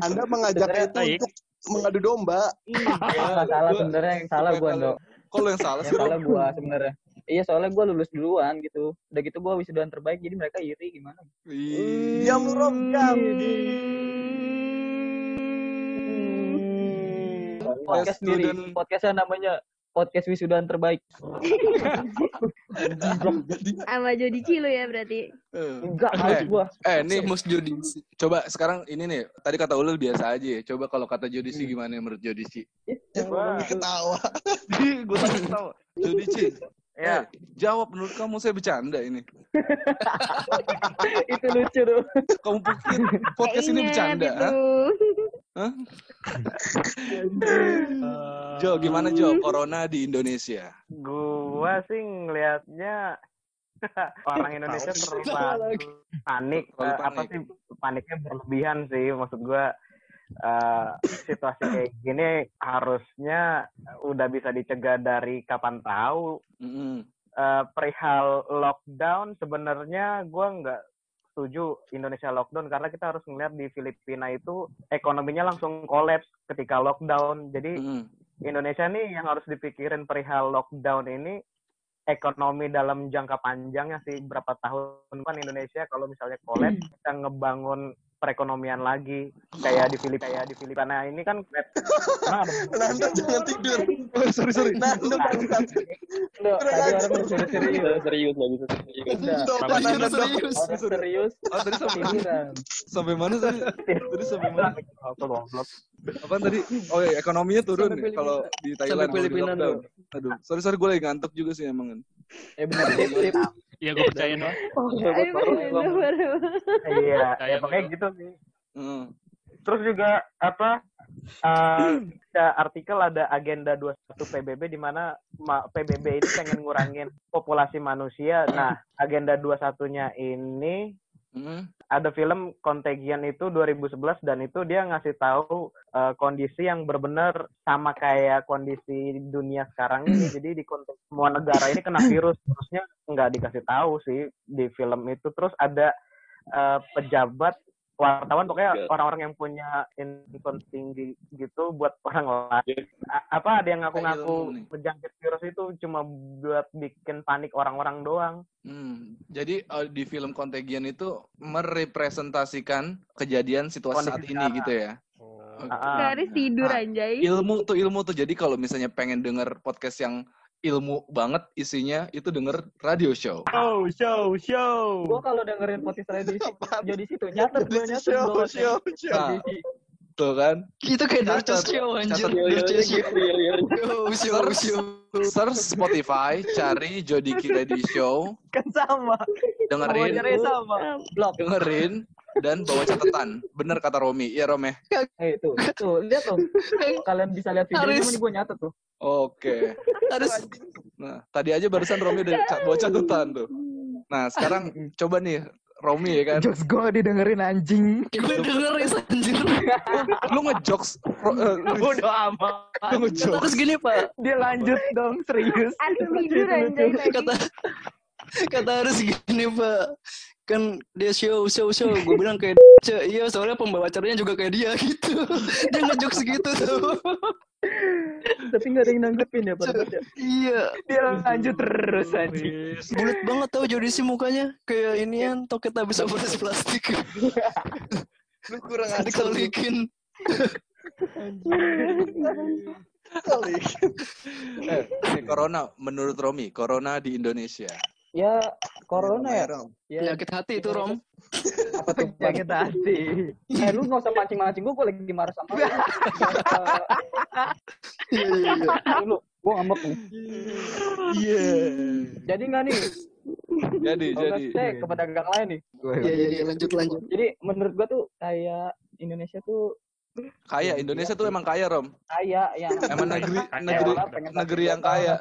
Speaker 4: Anda mengajak itu untuk mengadu domba.
Speaker 10: Enggak salah sebenarnya? Yang salah gua
Speaker 2: kalau-
Speaker 10: Dok.
Speaker 2: Kok lu yang salah sih,
Speaker 10: salah gua sebenarnya. Iya soalnya gua lulus duluan gitu. Udah gitu gua wisudaan terbaik jadi mereka iri gimana?
Speaker 4: Rom, diam.
Speaker 10: podcast sendiri podcastnya namanya podcast wisudaan terbaik
Speaker 7: sama Jodici lu ya berarti.
Speaker 2: Eh.
Speaker 10: enggak harus gua
Speaker 2: Eh, nih coba sekarang ini nih, tadi kata Ulil biasa aja ya. Coba kalau kata Jodisi gimana menurut Jodisi?
Speaker 4: Ketawa.
Speaker 2: gue tahu. Jodisi.
Speaker 9: Ya.
Speaker 2: Eh, jawab menurut kamu saya bercanda ini.
Speaker 10: itu lucu tuh
Speaker 2: Kamu pikir podcast ini bercanda?
Speaker 7: itu.
Speaker 2: Hah? Jo, gimana Jo? Corona di Indonesia.
Speaker 9: Gua sih ngelihatnya orang Indonesia terlalu panik. Eh, apa
Speaker 2: panik.
Speaker 9: sih paniknya berlebihan sih maksud gua eh, situasi kayak gini harusnya udah bisa dicegah dari kapan tahu.
Speaker 2: Mm-mm.
Speaker 9: Eh, perihal lockdown sebenarnya gua nggak setuju Indonesia lockdown karena kita harus melihat di Filipina itu ekonominya langsung kolaps ketika lockdown. Jadi
Speaker 2: Mm-mm.
Speaker 9: Indonesia nih yang harus dipikirin perihal lockdown ini ekonomi dalam jangka panjangnya sih berapa tahun kan Indonesia kalau misalnya kolaps kita ngebangun perekonomian lagi kayak di Filipina kayak di Filipina ini kan nah,
Speaker 4: Nanda jangan tidur.
Speaker 2: Oh, sorry sorry.
Speaker 4: Nanda bangsat.
Speaker 10: Udah serius
Speaker 8: serius nggak bisa serius.
Speaker 3: serius.
Speaker 10: serius
Speaker 2: Oh, tadi sampai
Speaker 10: tiduran
Speaker 2: sampai mana tadi? Tadi sampai mana? Apaan tadi? Oh ya, ekonominya turun ya kalau di Thailand
Speaker 3: Sampai Filipina.
Speaker 2: Aduh, sorry sorry gue lagi ngantuk juga sih emang.
Speaker 10: eh benar
Speaker 5: Iya gue percaya
Speaker 7: baru.
Speaker 9: iya
Speaker 5: Kayak
Speaker 9: ya pokoknya gitu sih
Speaker 2: Heeh.
Speaker 9: terus juga apa eh, ada artikel ada agenda 21 PBB di mana ma- PBB ini pengen ngurangin populasi manusia. Nah, agenda 21-nya ini
Speaker 2: Heeh.
Speaker 9: ada film Contagion itu 2011 dan itu dia ngasih tahu eh, kondisi yang benar-benar sama kayak kondisi dunia sekarang ini. Jadi di konteks semua negara ini kena virus, terusnya nggak dikasih tahu sih di film itu. Terus ada eh, pejabat wartawan pokoknya orang-orang yang punya info tinggi gitu buat orang lain. A- apa ada yang ngaku-ngaku
Speaker 2: nih.
Speaker 9: menjangkit virus itu cuma buat bikin panik orang-orang doang.
Speaker 2: Hmm. Jadi eh, di film Contagion itu merepresentasikan kejadian situasi
Speaker 9: Kondisi
Speaker 2: saat ini
Speaker 9: sekarang.
Speaker 2: gitu ya.
Speaker 9: Ah,
Speaker 7: Garis tidur
Speaker 2: Ah,
Speaker 7: anjay.
Speaker 2: Ilmu tuh ilmu tuh. Jadi kalau misalnya pengen denger podcast yang ilmu banget isinya itu denger radio show.
Speaker 9: Show, show, show.
Speaker 10: gua kalau dengerin podcast radio di jadi situ nyatet gua
Speaker 4: Jadi
Speaker 10: nyatet
Speaker 4: show,
Speaker 10: gua
Speaker 4: show, show.
Speaker 2: Nah, Tuh kan.
Speaker 3: Itu kayak Dirty Show anjir. Dirty Show. Show, show.
Speaker 2: Search Spotify, cari Jodiki Radio Show,
Speaker 10: Kan sama.
Speaker 2: dengerin,
Speaker 10: sama. Blok.
Speaker 2: dengerin, dan bawa catatan. Bener kata Romi. Iya Rom ya?
Speaker 10: Eh tuh, tuh lihat tuh. Kalian bisa lihat videonya
Speaker 3: Harus.
Speaker 10: ini gue nyatet tuh.
Speaker 2: Oke.
Speaker 3: Harus
Speaker 2: Nah, tadi aja barusan Romi udah bawa catatan tuh. Nah, sekarang coba nih Romi ya kan.
Speaker 10: Jokes gue didengerin anjing.
Speaker 3: gue dengerin anjir.
Speaker 2: Lu ngejokes eh, lu-
Speaker 10: Udah amat.
Speaker 2: lu ngejokes.
Speaker 3: Terus gini, Pak.
Speaker 10: Dia lanjut dong, serius.
Speaker 7: Aduh tidur anjay tadi.
Speaker 3: Kata kata harus gini, Pak. Kan dia show, show, show. Gue bilang kayak "Ce, iya soalnya pembawa acaranya juga kayak dia gitu. Dia ngejokes gitu tuh.
Speaker 10: Tapi gak ada yang nanggepin ya, pada
Speaker 3: Iya.
Speaker 10: Dia lanjut terus anjing.
Speaker 3: Bulat banget tau Jodisi mukanya kayak inian toket habis operasi plastik.
Speaker 4: Lu kurang ajar.
Speaker 3: Dikalikin.
Speaker 2: Eh, corona menurut Romi, corona di Indonesia.
Speaker 10: Ya, corona ya. Ya,
Speaker 3: Penyakit hati itu, Rom.
Speaker 10: apa tuh penyakit hati. Eh, lu gak usah mancing-mancing gue, gue lagi marah sama lu.
Speaker 3: Iya.
Speaker 10: Lu, gue ngambek nih.
Speaker 2: Iya.
Speaker 10: Jadi nggak nih?
Speaker 2: Jadi,
Speaker 10: Kalau nggak
Speaker 2: jadi.
Speaker 10: saya ke pedagang lain nih.
Speaker 3: Iya, iya, iya, lanjut, lanjut.
Speaker 10: Jadi menurut gue tuh kayak Indonesia tuh
Speaker 2: Kaya, Indonesia tuh emang kaya, Rom.
Speaker 10: kaya yang
Speaker 2: Emang negeri negeri negeri yang kaya.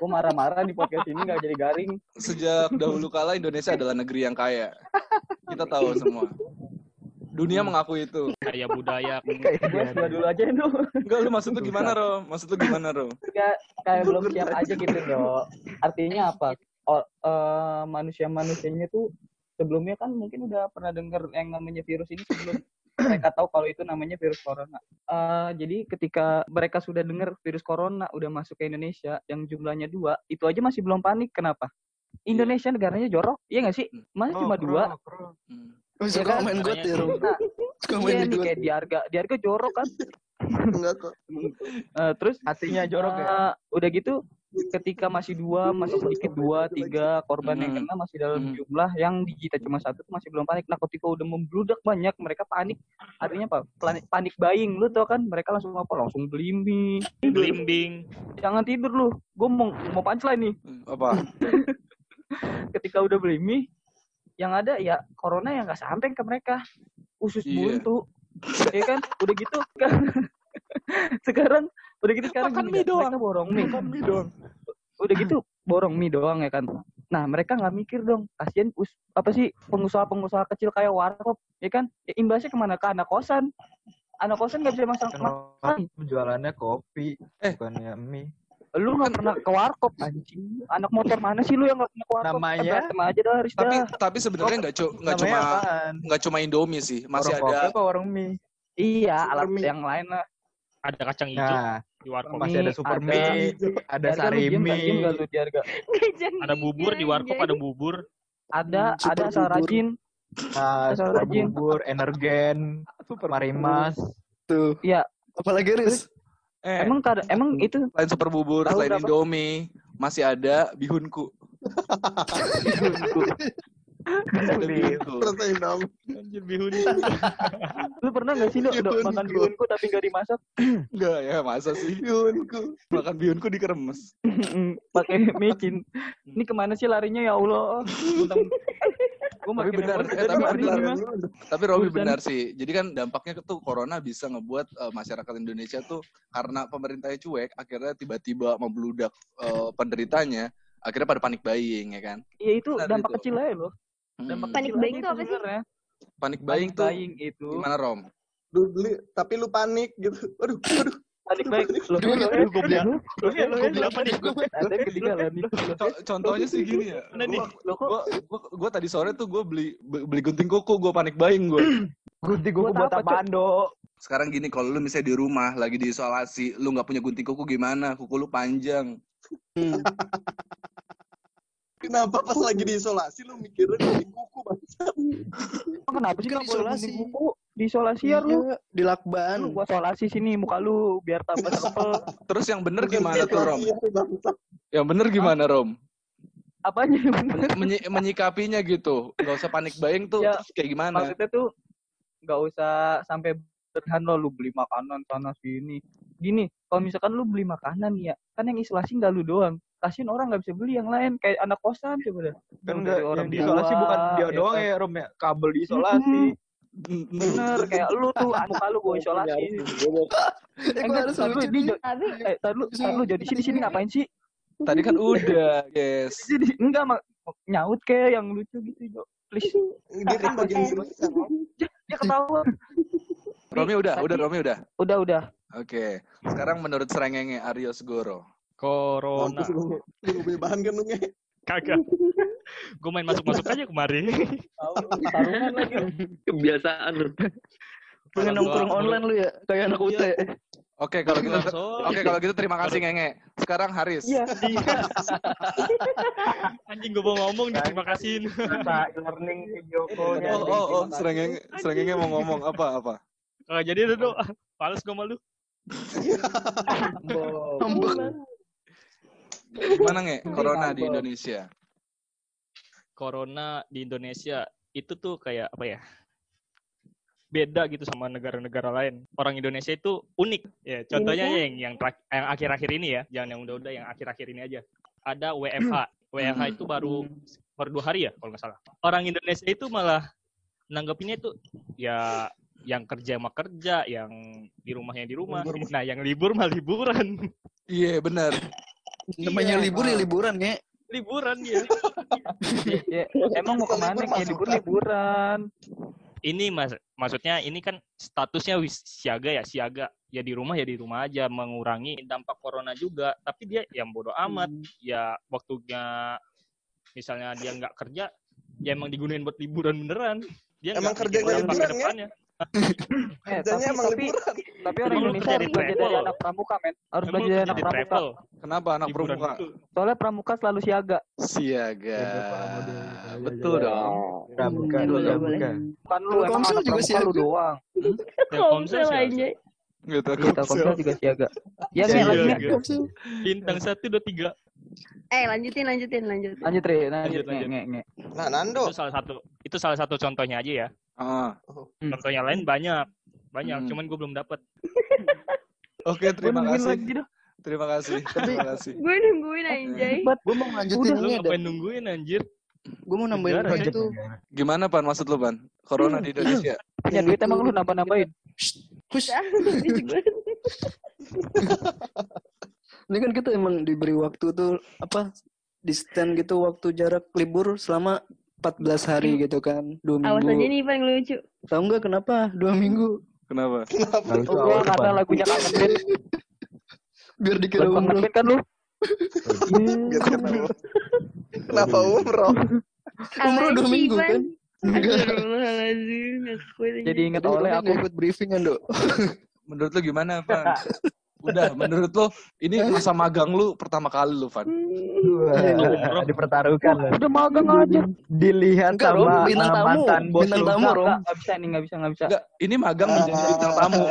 Speaker 10: Gue marah-marah di podcast ini gak jadi garing.
Speaker 2: Sejak dahulu kala Indonesia adalah negeri yang kaya. Kita tahu semua. Dunia mengakui itu.
Speaker 5: Kaya budaya.
Speaker 10: Gue S2 dulu aja itu.
Speaker 2: Enggak, lu maksud lu gimana, Rom? Maksud lu gimana, Rom?
Speaker 10: Kayak, kayak belum siap aja gitu dong. Artinya apa? Oh, eh, manusia-manusianya tuh sebelumnya kan mungkin udah pernah dengar yang namanya virus ini sebelum mereka tahu kalau itu namanya virus corona. Eh, jadi ketika mereka sudah dengar virus corona udah masuk ke Indonesia yang jumlahnya dua, itu aja masih belum panik. Kenapa? Indonesia negaranya jorok, iya nggak sih? Masih cuma dua.
Speaker 2: Hmm.
Speaker 3: Oh,
Speaker 10: Iya
Speaker 3: suka
Speaker 10: kan?
Speaker 3: main got ya, Rom.
Speaker 10: Nah,
Speaker 3: Suka main
Speaker 10: iya
Speaker 3: di
Speaker 10: nih kayak di harga, di harga jorok kan.
Speaker 4: Enggak kok.
Speaker 10: Eh, terus
Speaker 6: Hatinya jorok ya.
Speaker 10: eh, udah gitu ketika masih dua, masih sedikit dua, tiga korban yang
Speaker 2: Hmm.
Speaker 10: kena masih dalam
Speaker 2: Hmm.
Speaker 10: jumlah yang digita cuma satu tuh masih belum panik. Nah, ketika udah membludak banyak, mereka panik. Artinya apa? Panik, panik buying. Lu tau kan mereka langsung apa? Langsung beli mie.
Speaker 5: Blimbing.
Speaker 10: Jangan tidur lu. Gue mau mau punchline nih.
Speaker 2: Apa?
Speaker 10: Ketika udah beli mie, yang ada ya corona yang nggak sampai ke mereka. Usus
Speaker 2: Iya.
Speaker 10: buntu. ya kan? Udah gitu kan. sekarang udah gitu sekarang
Speaker 2: Makan
Speaker 10: gini,
Speaker 2: mie doang.
Speaker 10: mereka borong mie.
Speaker 2: Makan mie doang.
Speaker 10: udah gitu borong mie doang ya kan nah mereka nggak mikir dong kasihan us apa sih pengusaha-pengusaha kecil kayak warkop ya kan ya, imbasnya ke mana ke anak kosan anak kosan nggak bisa masak makan
Speaker 6: Jualannya kopi,
Speaker 2: Eh.
Speaker 6: bukannya mie.
Speaker 10: lu nggak pernah ke warkop anjing anak motor mana sih lu yang nggak pernah ke warkop
Speaker 6: Namanya?
Speaker 10: Eh, aja dah Haris
Speaker 2: Tapi
Speaker 10: dah.
Speaker 2: tapi sebenarnya nggak cu nggak
Speaker 6: Namanya
Speaker 2: cuma nggak cuma Indomie sih, masih
Speaker 6: warung kopi
Speaker 2: ada
Speaker 6: apa warung mie?
Speaker 10: iya alat
Speaker 4: mie.
Speaker 10: yang lain lah
Speaker 5: Ada kacang hijau
Speaker 6: Nah,
Speaker 5: di warkop.
Speaker 6: masih ada super
Speaker 10: ada-
Speaker 6: mie, ada
Speaker 10: Di harga lu
Speaker 6: sari
Speaker 10: diem nggak? Diem nggak
Speaker 6: mie.
Speaker 10: lu di harga
Speaker 5: Ada bubur di warkop ada bubur.
Speaker 10: ada
Speaker 3: super
Speaker 10: ada asal
Speaker 3: bubur.
Speaker 10: rajin
Speaker 6: Nah,
Speaker 10: Asal
Speaker 6: super
Speaker 10: rajin.
Speaker 6: bubur, energen, marimas.
Speaker 3: Tuh.
Speaker 10: Iya.
Speaker 3: Apalagi, Riz?
Speaker 2: eh
Speaker 10: emang kada, emang itu
Speaker 2: selain super bubur, selain
Speaker 10: berapa?
Speaker 2: Indomie, masih ada bihunku. Ada bihunku.
Speaker 4: Rasain dong.
Speaker 5: Anjir bihun.
Speaker 10: lu pernah nggak sih lu udah makan bihunku tapi nggak dimasak
Speaker 2: Enggak ya, masa sih?
Speaker 4: Bihunku.
Speaker 2: Makan bihunku dikeremes.
Speaker 10: pakai micin ini ke mana sih larinya ya Allah gue makin
Speaker 2: benar, eh, tapi
Speaker 10: hari
Speaker 2: benar. Tapi Robi benar sih. Jadi kan dampaknya tuh corona bisa ngebuat eh, masyarakat Indonesia tuh karena pemerintahnya cuek, akhirnya tiba-tiba membludak eh, penderitanya, akhirnya pada panik buying ya kan.
Speaker 10: ya itu
Speaker 2: Benar
Speaker 10: dampak
Speaker 2: itu.
Speaker 10: kecil aja loh
Speaker 2: Hmm.
Speaker 10: dampak
Speaker 7: Panik buying itu apa sih?
Speaker 2: Panik buying
Speaker 10: Panik
Speaker 2: tuh
Speaker 10: buying itu
Speaker 2: gimana Rom?
Speaker 4: Lu beli tapi lu panik gitu. Aduh, aduh.
Speaker 10: panik buying
Speaker 5: Aduh, gue beli Gue beli apa nih?
Speaker 10: ada yang ketinggalan nih
Speaker 2: Co- contohnya sih gini ya.
Speaker 5: Nih?
Speaker 2: Gua,
Speaker 10: lo kok
Speaker 2: gua, gua, gua tadi sore tuh gue beli beli gunting kuku, gue panik buying gue.
Speaker 6: Gunting kuku buat
Speaker 10: apa,
Speaker 6: apaan, Dok?
Speaker 2: Sekarang gini, kalau lu misalnya di rumah lagi diisolasi, lu nggak punya gunting kuku gimana? Kuku lu panjang.
Speaker 4: Kenapa pas lagi diisolasi lu mikirin di kuku bangsa?
Speaker 10: kenapa sih
Speaker 3: Kan
Speaker 10: boleh
Speaker 3: isolasi.
Speaker 10: gunting kuku di isolasi ya lu
Speaker 3: Iya, di lakban.
Speaker 10: lu gua isolasi sini muka lu biar tambah sepel
Speaker 2: Terus yang bener gimana tuh Rom? Yang bener gimana Rom?
Speaker 10: apanya yang bener?
Speaker 2: Men- menyi- menyikapinya gitu. Gak usah panik buying tuh
Speaker 10: Ya,
Speaker 2: terus kayak gimana?
Speaker 10: maksudnya tuh nggak usah sampai sederhana lu beli makanan sana sini. Gini, kalau misalkan lu beli makanan ya, kan yang isolasi nggak lu doang. Kasihin orang nggak bisa beli yang lain kayak anak kosan coba deh.
Speaker 2: Kan enggak
Speaker 10: orang
Speaker 2: yang diisolasi bukan dia
Speaker 10: ya
Speaker 2: doang
Speaker 10: kan?
Speaker 2: ya, Rom ya. Kabel diisolasi.
Speaker 10: Bener, kayak lu tuh muka lu gue isolasi. Eh, enggak, tar lu, di,
Speaker 7: Tapi
Speaker 10: eh, tar lu, tar lu jadi sini sini ngapain sih?
Speaker 2: Tadi kan udah, guys.
Speaker 10: Enggak mak nyaut kayak yang lucu gitu, Jo. Please.
Speaker 4: Dia kan bagian.
Speaker 10: Dia ketawa.
Speaker 2: Romi udah, udah Romi udah.
Speaker 10: Udah, udah.
Speaker 2: Oke. Sekarang menurut Serengenge Aryo Segoro.
Speaker 5: Corona.
Speaker 4: Lu. Lu gak punya bahan kan lu nge?
Speaker 5: Kagak. Gue main masuk-masuk aja
Speaker 10: lagi.
Speaker 3: Kebiasaan lu. Pengen nongkrong online lu ya, kayak anak UT.
Speaker 2: Oke, kalau gitu. Oke, kalau gitu terima kasih Ngenge. Sekarang Haris.
Speaker 10: Iya.
Speaker 5: Anjing gue mau ngomong nih, terima kasih.
Speaker 9: Learning video call-nya.
Speaker 2: Oh, oh, oh, Serengenge, Serengenge mau ngomong apa apa?
Speaker 5: Kagak jadi dulu. Pales gue malu.
Speaker 2: Gimana nge? Corona di Indonesia.
Speaker 5: Corona di Indonesia itu tuh kayak apa ya? Beda gitu sama negara-negara lain. Orang Indonesia itu unik. Ya, contohnya
Speaker 7: ya?
Speaker 5: yang yang terak- yang akhir-akhir ini ya, jangan yang udah-udah, yang akhir-akhir ini aja. Ada WFH. WFH itu baru baru dua hari ya kalau nggak salah. Orang Indonesia itu malah nanggepinnya itu ya yang kerja mah kerja, yang di rumahnya di rumah. Nah, yang libur mah liburan.
Speaker 2: Iya, benar.
Speaker 3: Namanya libur ya liburan, Nge.
Speaker 5: liburan ya.
Speaker 10: Ya, emang mau ke mana kayak libur liburan.
Speaker 5: ini mas maksudnya ini kan statusnya wis siaga ya siaga. Ya di rumah ya di rumah aja mengurangi dampak corona juga. Tapi dia yang bodoh amat. Ya waktunya misalnya dia nggak kerja ya emang digunain buat liburan beneran. Dia
Speaker 4: Emang
Speaker 5: dampak
Speaker 4: liburan, ya?
Speaker 10: Eh, tapi,
Speaker 4: emang
Speaker 10: tapi,
Speaker 4: liburan.
Speaker 10: tapi orang Indonesia harus
Speaker 5: di
Speaker 10: belajar dari anak pramuka, men. Harus belajar dari
Speaker 5: kerja
Speaker 10: anak
Speaker 5: di
Speaker 10: pramuka.
Speaker 5: travel
Speaker 2: Kenapa anak
Speaker 5: liburan
Speaker 2: pramuka?
Speaker 5: itu
Speaker 10: Soalnya pramuka selalu siaga.
Speaker 2: Siaga. Betul
Speaker 10: Iya.
Speaker 2: dong.
Speaker 9: Pramuka,
Speaker 7: Boleh,
Speaker 9: pramuka.
Speaker 7: boleh.
Speaker 10: Bukan lu,
Speaker 3: Kalau
Speaker 10: emang
Speaker 3: Komsel
Speaker 10: anak
Speaker 3: juga
Speaker 10: pramuka lu
Speaker 3: siaga.
Speaker 10: doang.
Speaker 7: Komsel aja.
Speaker 2: Gitu.
Speaker 10: Telkomsel juga siaga. Ya. Nge.
Speaker 5: bintang satu dua tiga
Speaker 7: Eh lanjutin lanjutin lanjutin.
Speaker 10: Lanjut, Re. Lanjut,
Speaker 5: Lanjut,
Speaker 10: Nge,
Speaker 5: lanjut.
Speaker 10: Nge, Nge.
Speaker 4: Nah, Nando.
Speaker 5: itu salah satu itu salah satu contohnya aja ya
Speaker 2: Ah.
Speaker 5: contohnya lain banyak banyak
Speaker 2: Hmm.
Speaker 5: cuman gue belum dapat
Speaker 2: Oke, terima kasih. Terima kasih. Terima kasih.
Speaker 7: Gue nungguin anjay.
Speaker 3: Gue mau lanjutin
Speaker 5: lu
Speaker 3: ini ada.
Speaker 5: ngapain nungguin anjir
Speaker 3: Gue mau nambahin
Speaker 5: Negara,
Speaker 3: tuh.
Speaker 2: Gimana Pan maksud lu Pan? Corona di Indonesia.
Speaker 10: Punya duit emang lu nambah-nambahin.
Speaker 3: Hush.
Speaker 7: Banget.
Speaker 3: Ini kan kita emang diberi waktu tuh apa di stand gitu waktu jarak libur selama 14 hari gitu kan dua
Speaker 7: Awas aja
Speaker 3: minggu
Speaker 7: nih paling lucu.
Speaker 3: tahu nggak kenapa dua minggu
Speaker 2: Kenapa?
Speaker 9: Lucu
Speaker 10: Oh,
Speaker 9: Pan?
Speaker 10: lagunya kangen band.
Speaker 3: biar dikira umroh
Speaker 10: kan lu?
Speaker 4: Biar kenapa? Kenapa umroh?
Speaker 3: umroh dua minggu kan enggak
Speaker 7: aja.
Speaker 10: Jadi inget oleh
Speaker 3: Romi
Speaker 10: aku.
Speaker 3: ikut briefingan dok
Speaker 2: Menurut lu gimana, Pan? Udah, menurut lu ini masa magang lu pertama kali lu, Pan?
Speaker 9: Wah, dipertaruhkan loh.
Speaker 10: Udah magang aja.
Speaker 9: Dilihat
Speaker 3: Enggak,
Speaker 9: sama
Speaker 3: Bintang tamu.
Speaker 9: mantan bos
Speaker 3: Bintang tamu,
Speaker 10: Enggak,
Speaker 3: Rom.
Speaker 10: enggak, enggak bisa nih, enggak bisa, enggak bisa.
Speaker 2: Enggak, ini magang menjadi bintang tamu.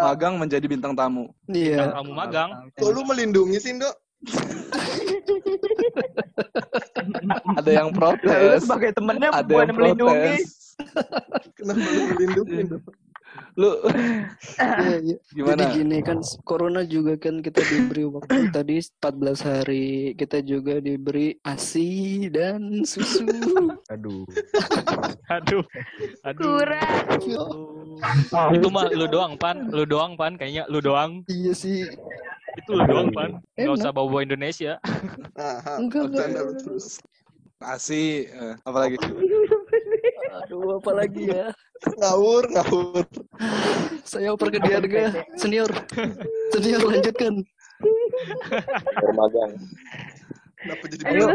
Speaker 2: Magang menjadi bintang tamu.
Speaker 3: iya
Speaker 5: kamu magang
Speaker 4: kok lu melindungi sih, Dok?
Speaker 2: Ada yang protes.
Speaker 10: sebagai temennya
Speaker 2: Ada yang
Speaker 10: melindungi.
Speaker 2: protes.
Speaker 4: Kenapa lu melindungi, Dok?
Speaker 2: Lu
Speaker 3: Iya, iya.
Speaker 2: gimana?
Speaker 3: Jadi gini kan corona juga kan kita diberi waktu tadi 14 hari. Kita juga diberi ASI dan susu.
Speaker 9: Aduh.
Speaker 5: aduh aduh
Speaker 7: Kurang.
Speaker 5: itu mah lu doang pan lu doang pan kayaknya lu doang
Speaker 3: iya sih.
Speaker 5: itu lu doang pan nggak
Speaker 3: Enak.
Speaker 5: usah bawa bawa Indonesia
Speaker 4: Nah,
Speaker 3: Enggak, enggak.
Speaker 4: terus.
Speaker 2: Nasi, eh, apa lagi?
Speaker 3: Aduh, apa lagi ya?
Speaker 4: Ngawur, ngawur.
Speaker 3: Saya oper ke Diarga. Senior. Senior lanjutkan.
Speaker 1: magang.
Speaker 4: Kenapa jadi
Speaker 10: Ayo.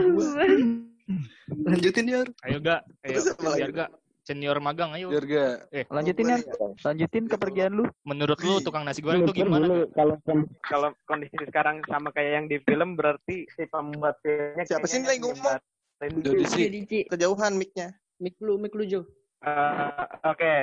Speaker 3: Lanjutin Diar.
Speaker 5: ayo gak ayo gak senior magang ayo
Speaker 2: Biar gak
Speaker 5: eh
Speaker 10: Lanjutin ya. Lanjutin kepergian lu.
Speaker 5: menurut lu tukang nasi goreng tuh gimana
Speaker 9: kalau kalau kondisi sekarang sama kayak yang di film berarti si pembuat filmnya
Speaker 4: Siapa sih
Speaker 9: kayaknya
Speaker 4: yang ngomong?
Speaker 9: nyebarin
Speaker 2: Jadi sih
Speaker 7: Jadi Ci.
Speaker 4: Kejauhan mic-nya.
Speaker 3: Mik lu, mik lu Jo.
Speaker 9: Eh, Oke.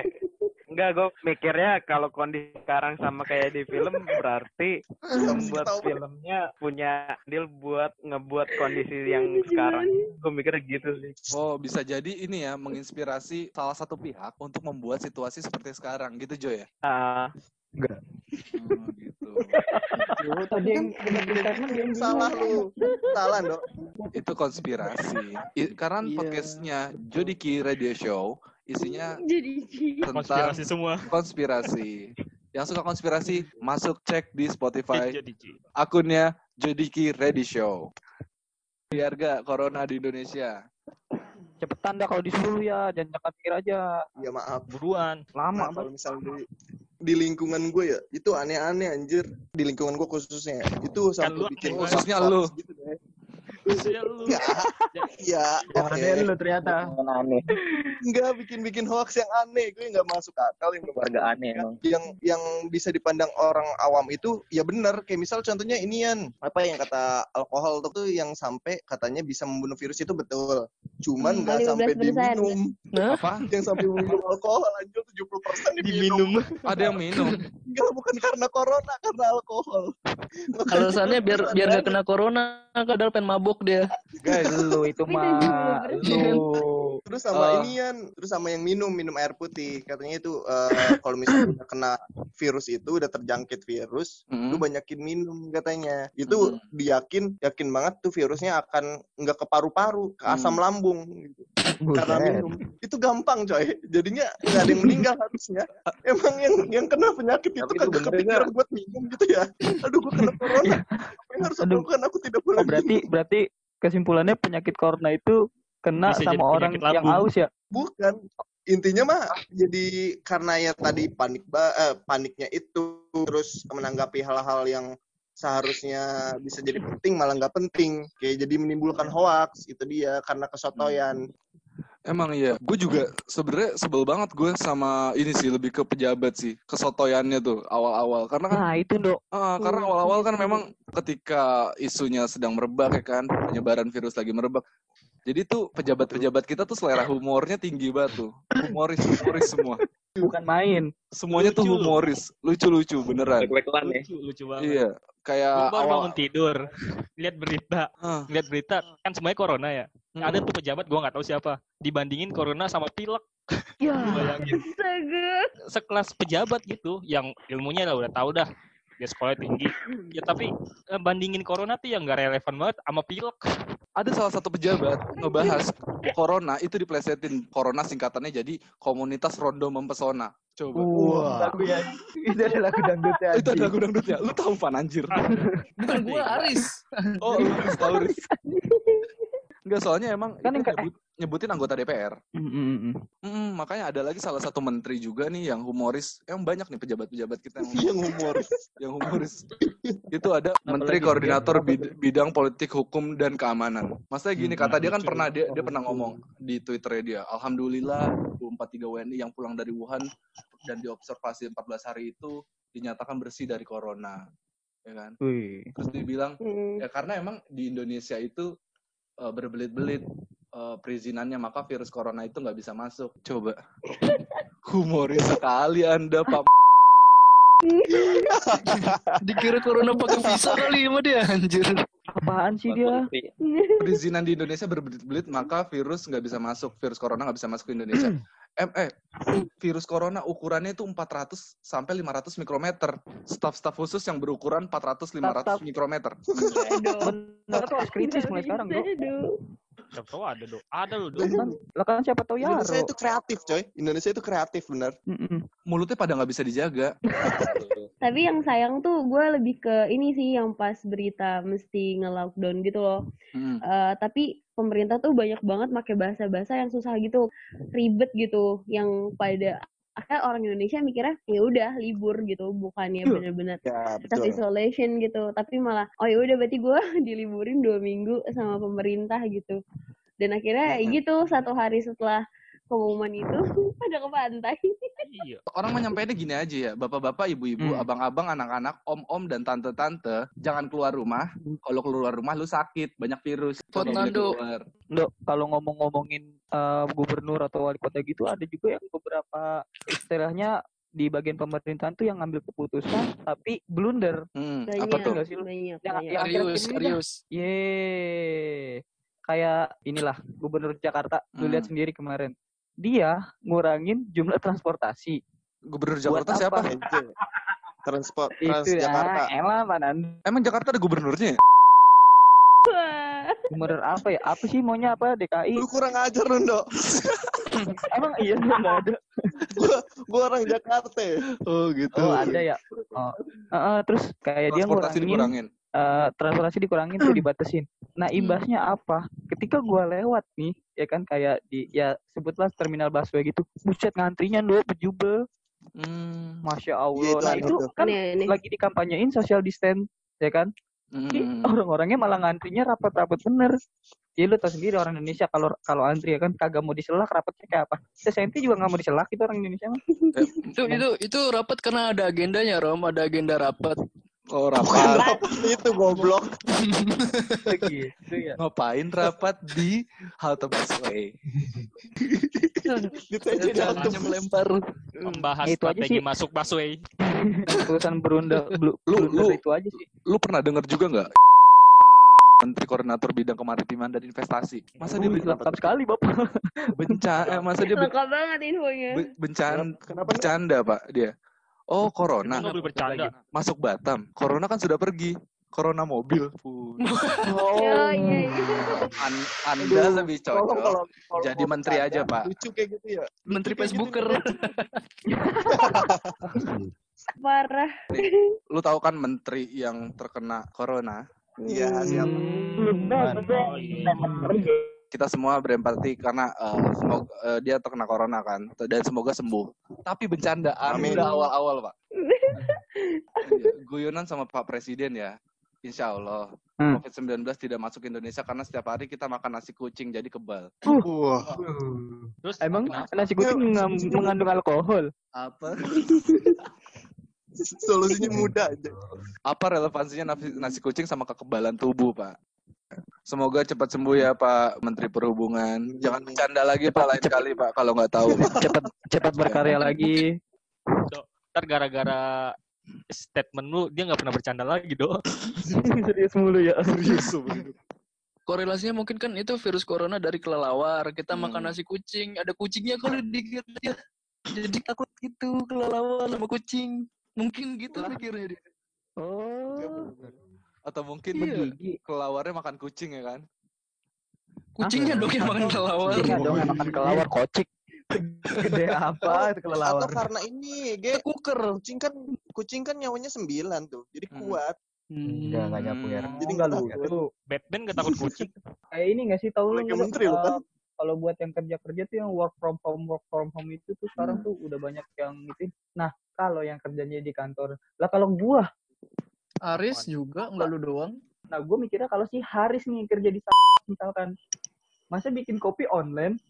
Speaker 9: Enggak, gue mikirnya kalau kondisi sekarang sama kayak di film berarti membuat filmnya punya deal buat ngebuat kondisi yang sekarang. Gue mikir gitu sih.
Speaker 2: Oh, bisa jadi ini ya menginspirasi salah satu pihak untuk membuat situasi seperti sekarang gitu Jo ya.
Speaker 9: Ah,
Speaker 2: Oh, gitu.
Speaker 10: Tadi yang statement
Speaker 4: Salah lu. Salah, Dok.
Speaker 2: Itu konspirasi. I- karena
Speaker 3: Iya.
Speaker 2: podcastnya Jodiki Radio Show isinya tentang
Speaker 5: Konspirasi semua.
Speaker 2: konspirasi. Yang suka konspirasi masuk cek di Spotify akunnya Jodiki Radio Show. Biar gak corona di Indonesia.
Speaker 10: Cepetan dah kalau disuruh ya, jangan jangka pikir aja.
Speaker 4: Ya maaf.
Speaker 5: buruan.
Speaker 10: Lama
Speaker 4: Nah, kalau misalnya di, di lingkungan gue ya, itu aneh-aneh anjir. Di lingkungan gue khususnya. Itu
Speaker 5: Kan
Speaker 4: sampai
Speaker 5: lu
Speaker 4: bikin
Speaker 5: aneh
Speaker 2: Khususnya lu.
Speaker 4: gitu deh.
Speaker 5: Khususnya lu.
Speaker 4: Enggak. Iya,
Speaker 10: Yang
Speaker 4: oke.
Speaker 10: aneh lu ternyata.
Speaker 9: aneh.
Speaker 4: Enggak bikin-bikin hoax yang aneh. Gue nggak masuk akal yang
Speaker 9: Warga aneh emang.
Speaker 4: yang yang bisa dipandang orang awam itu ya benar kayak misal contohnya inian apa yang kata alkohol tuh yang sampai katanya bisa membunuh virus itu betul cuman nggak
Speaker 7: Kali
Speaker 4: sampai
Speaker 7: 15%.
Speaker 4: diminum
Speaker 2: Apa?
Speaker 4: yang sampai minum alkohol anjir 70% diminum
Speaker 2: Ada yang minum.
Speaker 4: enggak bukan karena corona karena alkohol
Speaker 3: Alasannya biar biar gak
Speaker 4: aneh-aneh.
Speaker 3: kena corona, padahal pengen mabuk dia.
Speaker 4: guys
Speaker 10: Lu itu mah
Speaker 7: 70%.
Speaker 10: lu.
Speaker 4: terus sama
Speaker 2: Eh.
Speaker 4: inian terus sama yang minum minum air putih katanya itu eh, kalau misalnya udah kena virus itu udah terjangkit virus lu
Speaker 2: Mm.
Speaker 4: banyakin minum katanya itu diyakin yakin banget tuh virusnya akan nggak ke paru-paru ke asam
Speaker 2: Hmm.
Speaker 4: lambung gitu. karena minum itu gampang coy jadinya nggak ada yang meninggal harusnya emang yang yang kena penyakit itu
Speaker 9: Tapi itu
Speaker 4: kagak kepikiran buat minum gitu ya aduh gua kena corona yang harus aku
Speaker 10: Aduh.
Speaker 4: lakukan aku tidak boleh
Speaker 10: Oh berarti berarti kesimpulannya penyakit corona itu kena
Speaker 5: Bisa jadi
Speaker 10: sama orang yang haus ya.
Speaker 4: bukan. Intinya mah jadi karena ya tadi panik ba eh, paniknya itu terus menanggapi hal-hal yang seharusnya bisa jadi penting malah nggak penting. Kayak jadi menimbulkan hoaks itu dia karena kesotoyan
Speaker 2: Emang iya, gue juga sebenarnya sebel banget gue sama ini sih lebih ke pejabat sih, kesotoyannya tuh awal-awal. Karena kan
Speaker 10: Nah itu dok.
Speaker 2: Ah, karena awal-awal kan memang ketika isunya sedang merebak ya kan, penyebaran virus lagi merebak. Jadi tuh pejabat-pejabat kita tuh selera humornya tinggi banget tuh. Humoris, humoris semua.
Speaker 10: Bukan main.
Speaker 2: Semuanya tuh
Speaker 5: Lucu.
Speaker 2: humoris, lucu-lucu beneran.
Speaker 9: Lek-lekan ya.
Speaker 5: Lucu, lucu banget.
Speaker 2: Iya, kayak
Speaker 5: Lu baru
Speaker 2: awal
Speaker 5: bangun tidur, lihat berita,
Speaker 2: Ah,
Speaker 5: lihat berita kan semuanya corona ya.
Speaker 2: mm,
Speaker 5: Ada tuh pejabat gua nggak tahu siapa, dibandingin corona sama pilek.
Speaker 10: Ya.
Speaker 5: Bayangin. Sekelas pejabat gitu yang ilmunya lah udah tahu dah. Dia sekolah tinggi. Ya tapi eh, bandingin corona tuh yang nggak relevan banget sama pilek.
Speaker 2: ada salah satu pejabat ngebahas corona itu diplesetin corona singkatannya jadi komunitas rondo mempesona. Coba.
Speaker 10: Wah. Lagu ya. Itu ada lagu dangdutnya.
Speaker 2: Itu ada lagu dangdutnya. Lu tahu pan anjir.
Speaker 3: Bukan gua Aris.
Speaker 2: Oh, lu harus tahu Riz. Enggak, soalnya emang
Speaker 10: Kan yang ke-
Speaker 2: nyebut- nyebutin anggota DPR.
Speaker 10: Mm, mm, mm.
Speaker 2: Hmm, makanya ada lagi salah satu menteri juga nih yang humoris. Yang banyak nih pejabat-pejabat kita yang,
Speaker 4: yang humoris
Speaker 2: yang humoris. Itu ada Menteri
Speaker 10: Apalagi
Speaker 2: Koordinator
Speaker 10: dia-
Speaker 2: Bid- Bidang Politik Hukum dan Keamanan. Maksudnya gini,
Speaker 5: Hmm,
Speaker 2: kata dia kan pernah dia dia pernah ngomong di Twitternya dia, Alhamdulillah 24 WNI yang pulang dari Wuhan dan diobservasi 14 hari itu dinyatakan bersih dari corona. Ya kan?
Speaker 10: Wih.
Speaker 2: Terus dia bilang,
Speaker 7: Hmm.
Speaker 2: ya karena emang di Indonesia itu eh, berbelit-belit eh, perizinannya maka virus corona itu nggak bisa masuk. Coba. Humoris sekali anda pak.
Speaker 3: Dikira corona pakai visa kali sama dia anjir.
Speaker 10: Apaan sih dia?
Speaker 2: perizinan di Indonesia berbelit-belit maka virus nggak bisa masuk. Virus corona nggak bisa masuk ke Indonesia. Em eh virus corona ukurannya itu 400 sampai 500 mikrometer. Staf-staf khusus yang berukuran 400 500 mikrometer.
Speaker 10: Tuh harus kritis mulai sekarang dok.
Speaker 5: Siapa tahu ada dong. Ada loh
Speaker 10: Lah
Speaker 5: dong.
Speaker 10: kan, lah kan siapa tahu ya.
Speaker 4: Indonesia itu kreatif coy Indonesia itu kreatif bener
Speaker 2: mulutnya pada nggak bisa dijaga
Speaker 7: Tapi yang sayang tuh gue lebih ke ini sih yang pas berita mesti nge-lockdown gitu loh. Eh, tapi pemerintah tuh banyak banget pakai bahasa-bahasa yang susah gitu, ribet gitu, yang pada akhirnya orang Indonesia mikirnya ya udah libur gitu, bukannya bener-bener
Speaker 4: ya betul.
Speaker 7: isolation gitu, tapi malah oh ya udah berarti gue diliburin dua minggu sama pemerintah gitu. Dan akhirnya ya gitu satu hari setelah pengumuman itu pada ke pantai.
Speaker 5: Iya.
Speaker 2: Orang mah nyampeinnya gini aja ya, bapak-bapak, ibu-ibu,
Speaker 3: Hmm.
Speaker 2: abang-abang, anak-anak, om-om dan tante-tante, jangan keluar rumah. Kalau keluar rumah lu sakit, banyak virus.
Speaker 10: Ndok, kalau ngomong-ngomongin eh, gubernur atau wali kota gitu ada juga yang beberapa istilahnya di bagian pemerintahan tuh yang ngambil keputusan tapi blunder.
Speaker 2: Hmm,
Speaker 7: Banyak,
Speaker 2: apa tuh?
Speaker 10: nggak sih lu?
Speaker 7: banyak,
Speaker 10: Yang,
Speaker 7: banyak.
Speaker 10: yang
Speaker 3: Serius, serius.
Speaker 10: Ye. Kayak inilah gubernur Jakarta, lu lihat
Speaker 2: Hmm.
Speaker 10: sendiri kemarin. Dia ngurangin jumlah transportasi.
Speaker 2: Gubernur
Speaker 10: Buat
Speaker 2: Jakarta siapa?
Speaker 4: Transport
Speaker 10: Itu
Speaker 4: Transjakarta.
Speaker 10: ya, elah mana
Speaker 2: Emang Jakarta ada gubernurnya ya?
Speaker 10: Gubernur apa ya? Apa sih maunya apa DKI?
Speaker 4: Lu kurang ajar lu, Dok.
Speaker 10: Emang iya nggak ada.
Speaker 4: Gua, gua orang Jakarta.
Speaker 2: Oh gitu.
Speaker 10: Oh ada ya. Oh. Heeh, terus kayak dia
Speaker 2: Transportasi
Speaker 10: ngurangin
Speaker 2: dikurangin.
Speaker 10: Eh, transportasi dikurangin tuh dibatasin. Nah imbasnya apa? Ketika gua lewat nih, ya kan kayak di ya sebutlah terminal busway gitu, buset ngantrinya do bejubel,
Speaker 2: Hmm.
Speaker 10: masya
Speaker 4: Iya,
Speaker 10: allah. nah itu kan
Speaker 7: Aneh, aneh.
Speaker 10: lagi dikampanyein social distance, ya kan?
Speaker 2: Hmm.
Speaker 10: orang-orangnya malah ngantrinya rapat-rapat bener. Ya lu tau sendiri orang Indonesia kalau kalau antri ya kan kagak mau diselak rapatnya kayak apa? Sesenti juga nggak mau diselak itu orang Indonesia mah.
Speaker 3: Itu itu itu rapat karena ada agendanya, Rom. Ada agenda rapat.
Speaker 2: Oh
Speaker 4: Bukan
Speaker 2: rapat.
Speaker 4: rapat itu goblok.
Speaker 10: gitu ya.
Speaker 2: Ngapain rapat di halte busway?
Speaker 4: Ditanya
Speaker 3: Caranya
Speaker 4: jatuh.
Speaker 3: melempar.
Speaker 5: Membahas
Speaker 10: Itu aja
Speaker 5: strategi
Speaker 10: sih.
Speaker 5: masuk busway.
Speaker 10: Urusan berunda
Speaker 2: Lu- lu-
Speaker 10: itu aja sih.
Speaker 2: Lu pernah denger juga nggak? Menteri Koordinator Bidang Kemaritiman dan Investasi. Masa dia bikin
Speaker 10: lengkap sekali bapak.
Speaker 2: bencana? Masa dia
Speaker 7: Lengkap banget infonya.
Speaker 2: be- bencan
Speaker 4: Kenapa nih?
Speaker 2: bercanda pak dia? Oh corona
Speaker 5: Nggak boleh bercanda.
Speaker 2: masuk Batam. Corona kan sudah pergi. Corona mobil. Fuh.
Speaker 7: Ya, iya, iya.
Speaker 2: An- anda lebih
Speaker 10: Tolong
Speaker 2: cocok
Speaker 10: kalau kalau
Speaker 2: jadi
Speaker 10: mau
Speaker 2: menteri
Speaker 10: bercanda,
Speaker 2: aja pak.
Speaker 4: Lucu kayak gitu ya.
Speaker 3: Menteri
Speaker 4: Kayak gitu
Speaker 3: Facebooker.
Speaker 7: Parah.
Speaker 2: Lu tahu kan menteri yang terkena corona?
Speaker 4: Iya, siapa?
Speaker 5: Oh, iya.
Speaker 2: Kita semua berempati karena eh, semoga eh, dia terkena corona kan dan semoga sembuh. Tapi bercandaan
Speaker 4: Amin.
Speaker 2: udah awal-awal pak. Guyonan sama Pak Presiden ya. Insya Allah
Speaker 10: Hmm.
Speaker 2: COVID-19 tidak masuk Indonesia karena setiap hari kita makan nasi kucing jadi kebal.
Speaker 4: Wah.
Speaker 5: Terus
Speaker 10: Emang
Speaker 5: kenapa?
Speaker 10: nasi kucing ngam- mengandung alkohol?
Speaker 2: Apa?
Speaker 4: Solusinya mudah aja.
Speaker 2: Apa relevansinya nasi, nasi kucing sama kekebalan tubuh, Pak? Semoga cepat sembuh ya Pak Menteri Perhubungan. Jangan bercanda lagi Pak lain kali Pak kalau nggak tahu.
Speaker 10: Cepat cepat berkarya lagi.
Speaker 5: Ntar gara-gara statement lu dia nggak pernah bercanda lagi dong.
Speaker 10: Serius mulu ya.
Speaker 2: Serius
Speaker 3: Korelasinya mungkin kan itu virus corona dari kelelawar. Kita
Speaker 2: Hmm.
Speaker 3: makan nasi kucing, ada kucingnya kalau dikira dia. Jadi takut gitu kelelawar sama kucing. Mungkin gitu mikirnya dia.
Speaker 10: Oh.
Speaker 2: Atau mungkin
Speaker 3: Iya.
Speaker 2: kelawarnya makan kucing ya kan?
Speaker 3: Kucingnya dong yang makan kelelawar.
Speaker 10: Iya dong yang makan kelelawar kocik. Gede apa itu kelelawar?
Speaker 4: Atau karena ini, Ge,
Speaker 3: Kuker.
Speaker 4: kucing kan kucing kan nyawanya sembilan tuh. Jadi
Speaker 2: Hmm.
Speaker 4: kuat.
Speaker 11: Enggak, enggak nyapu ya.
Speaker 2: Hmm.
Speaker 4: Jadi
Speaker 11: enggak
Speaker 4: nggak
Speaker 11: lucu.
Speaker 5: Batman gak takut kucing.
Speaker 6: Kayak ini nggak sih tahu lu
Speaker 4: menteri lu
Speaker 6: eh,
Speaker 4: kan?
Speaker 6: kalau buat yang kerja-kerja tuh yang work from home work from home itu tuh sekarang tuh udah banyak yang gitu. Nah, kalau yang kerjanya di kantor. Lah kalau gua,
Speaker 3: Aris juga, nggak lu doang.
Speaker 6: nah gua mikirnya kalau si Haris nih kerja di misalkan masa bikin kopi online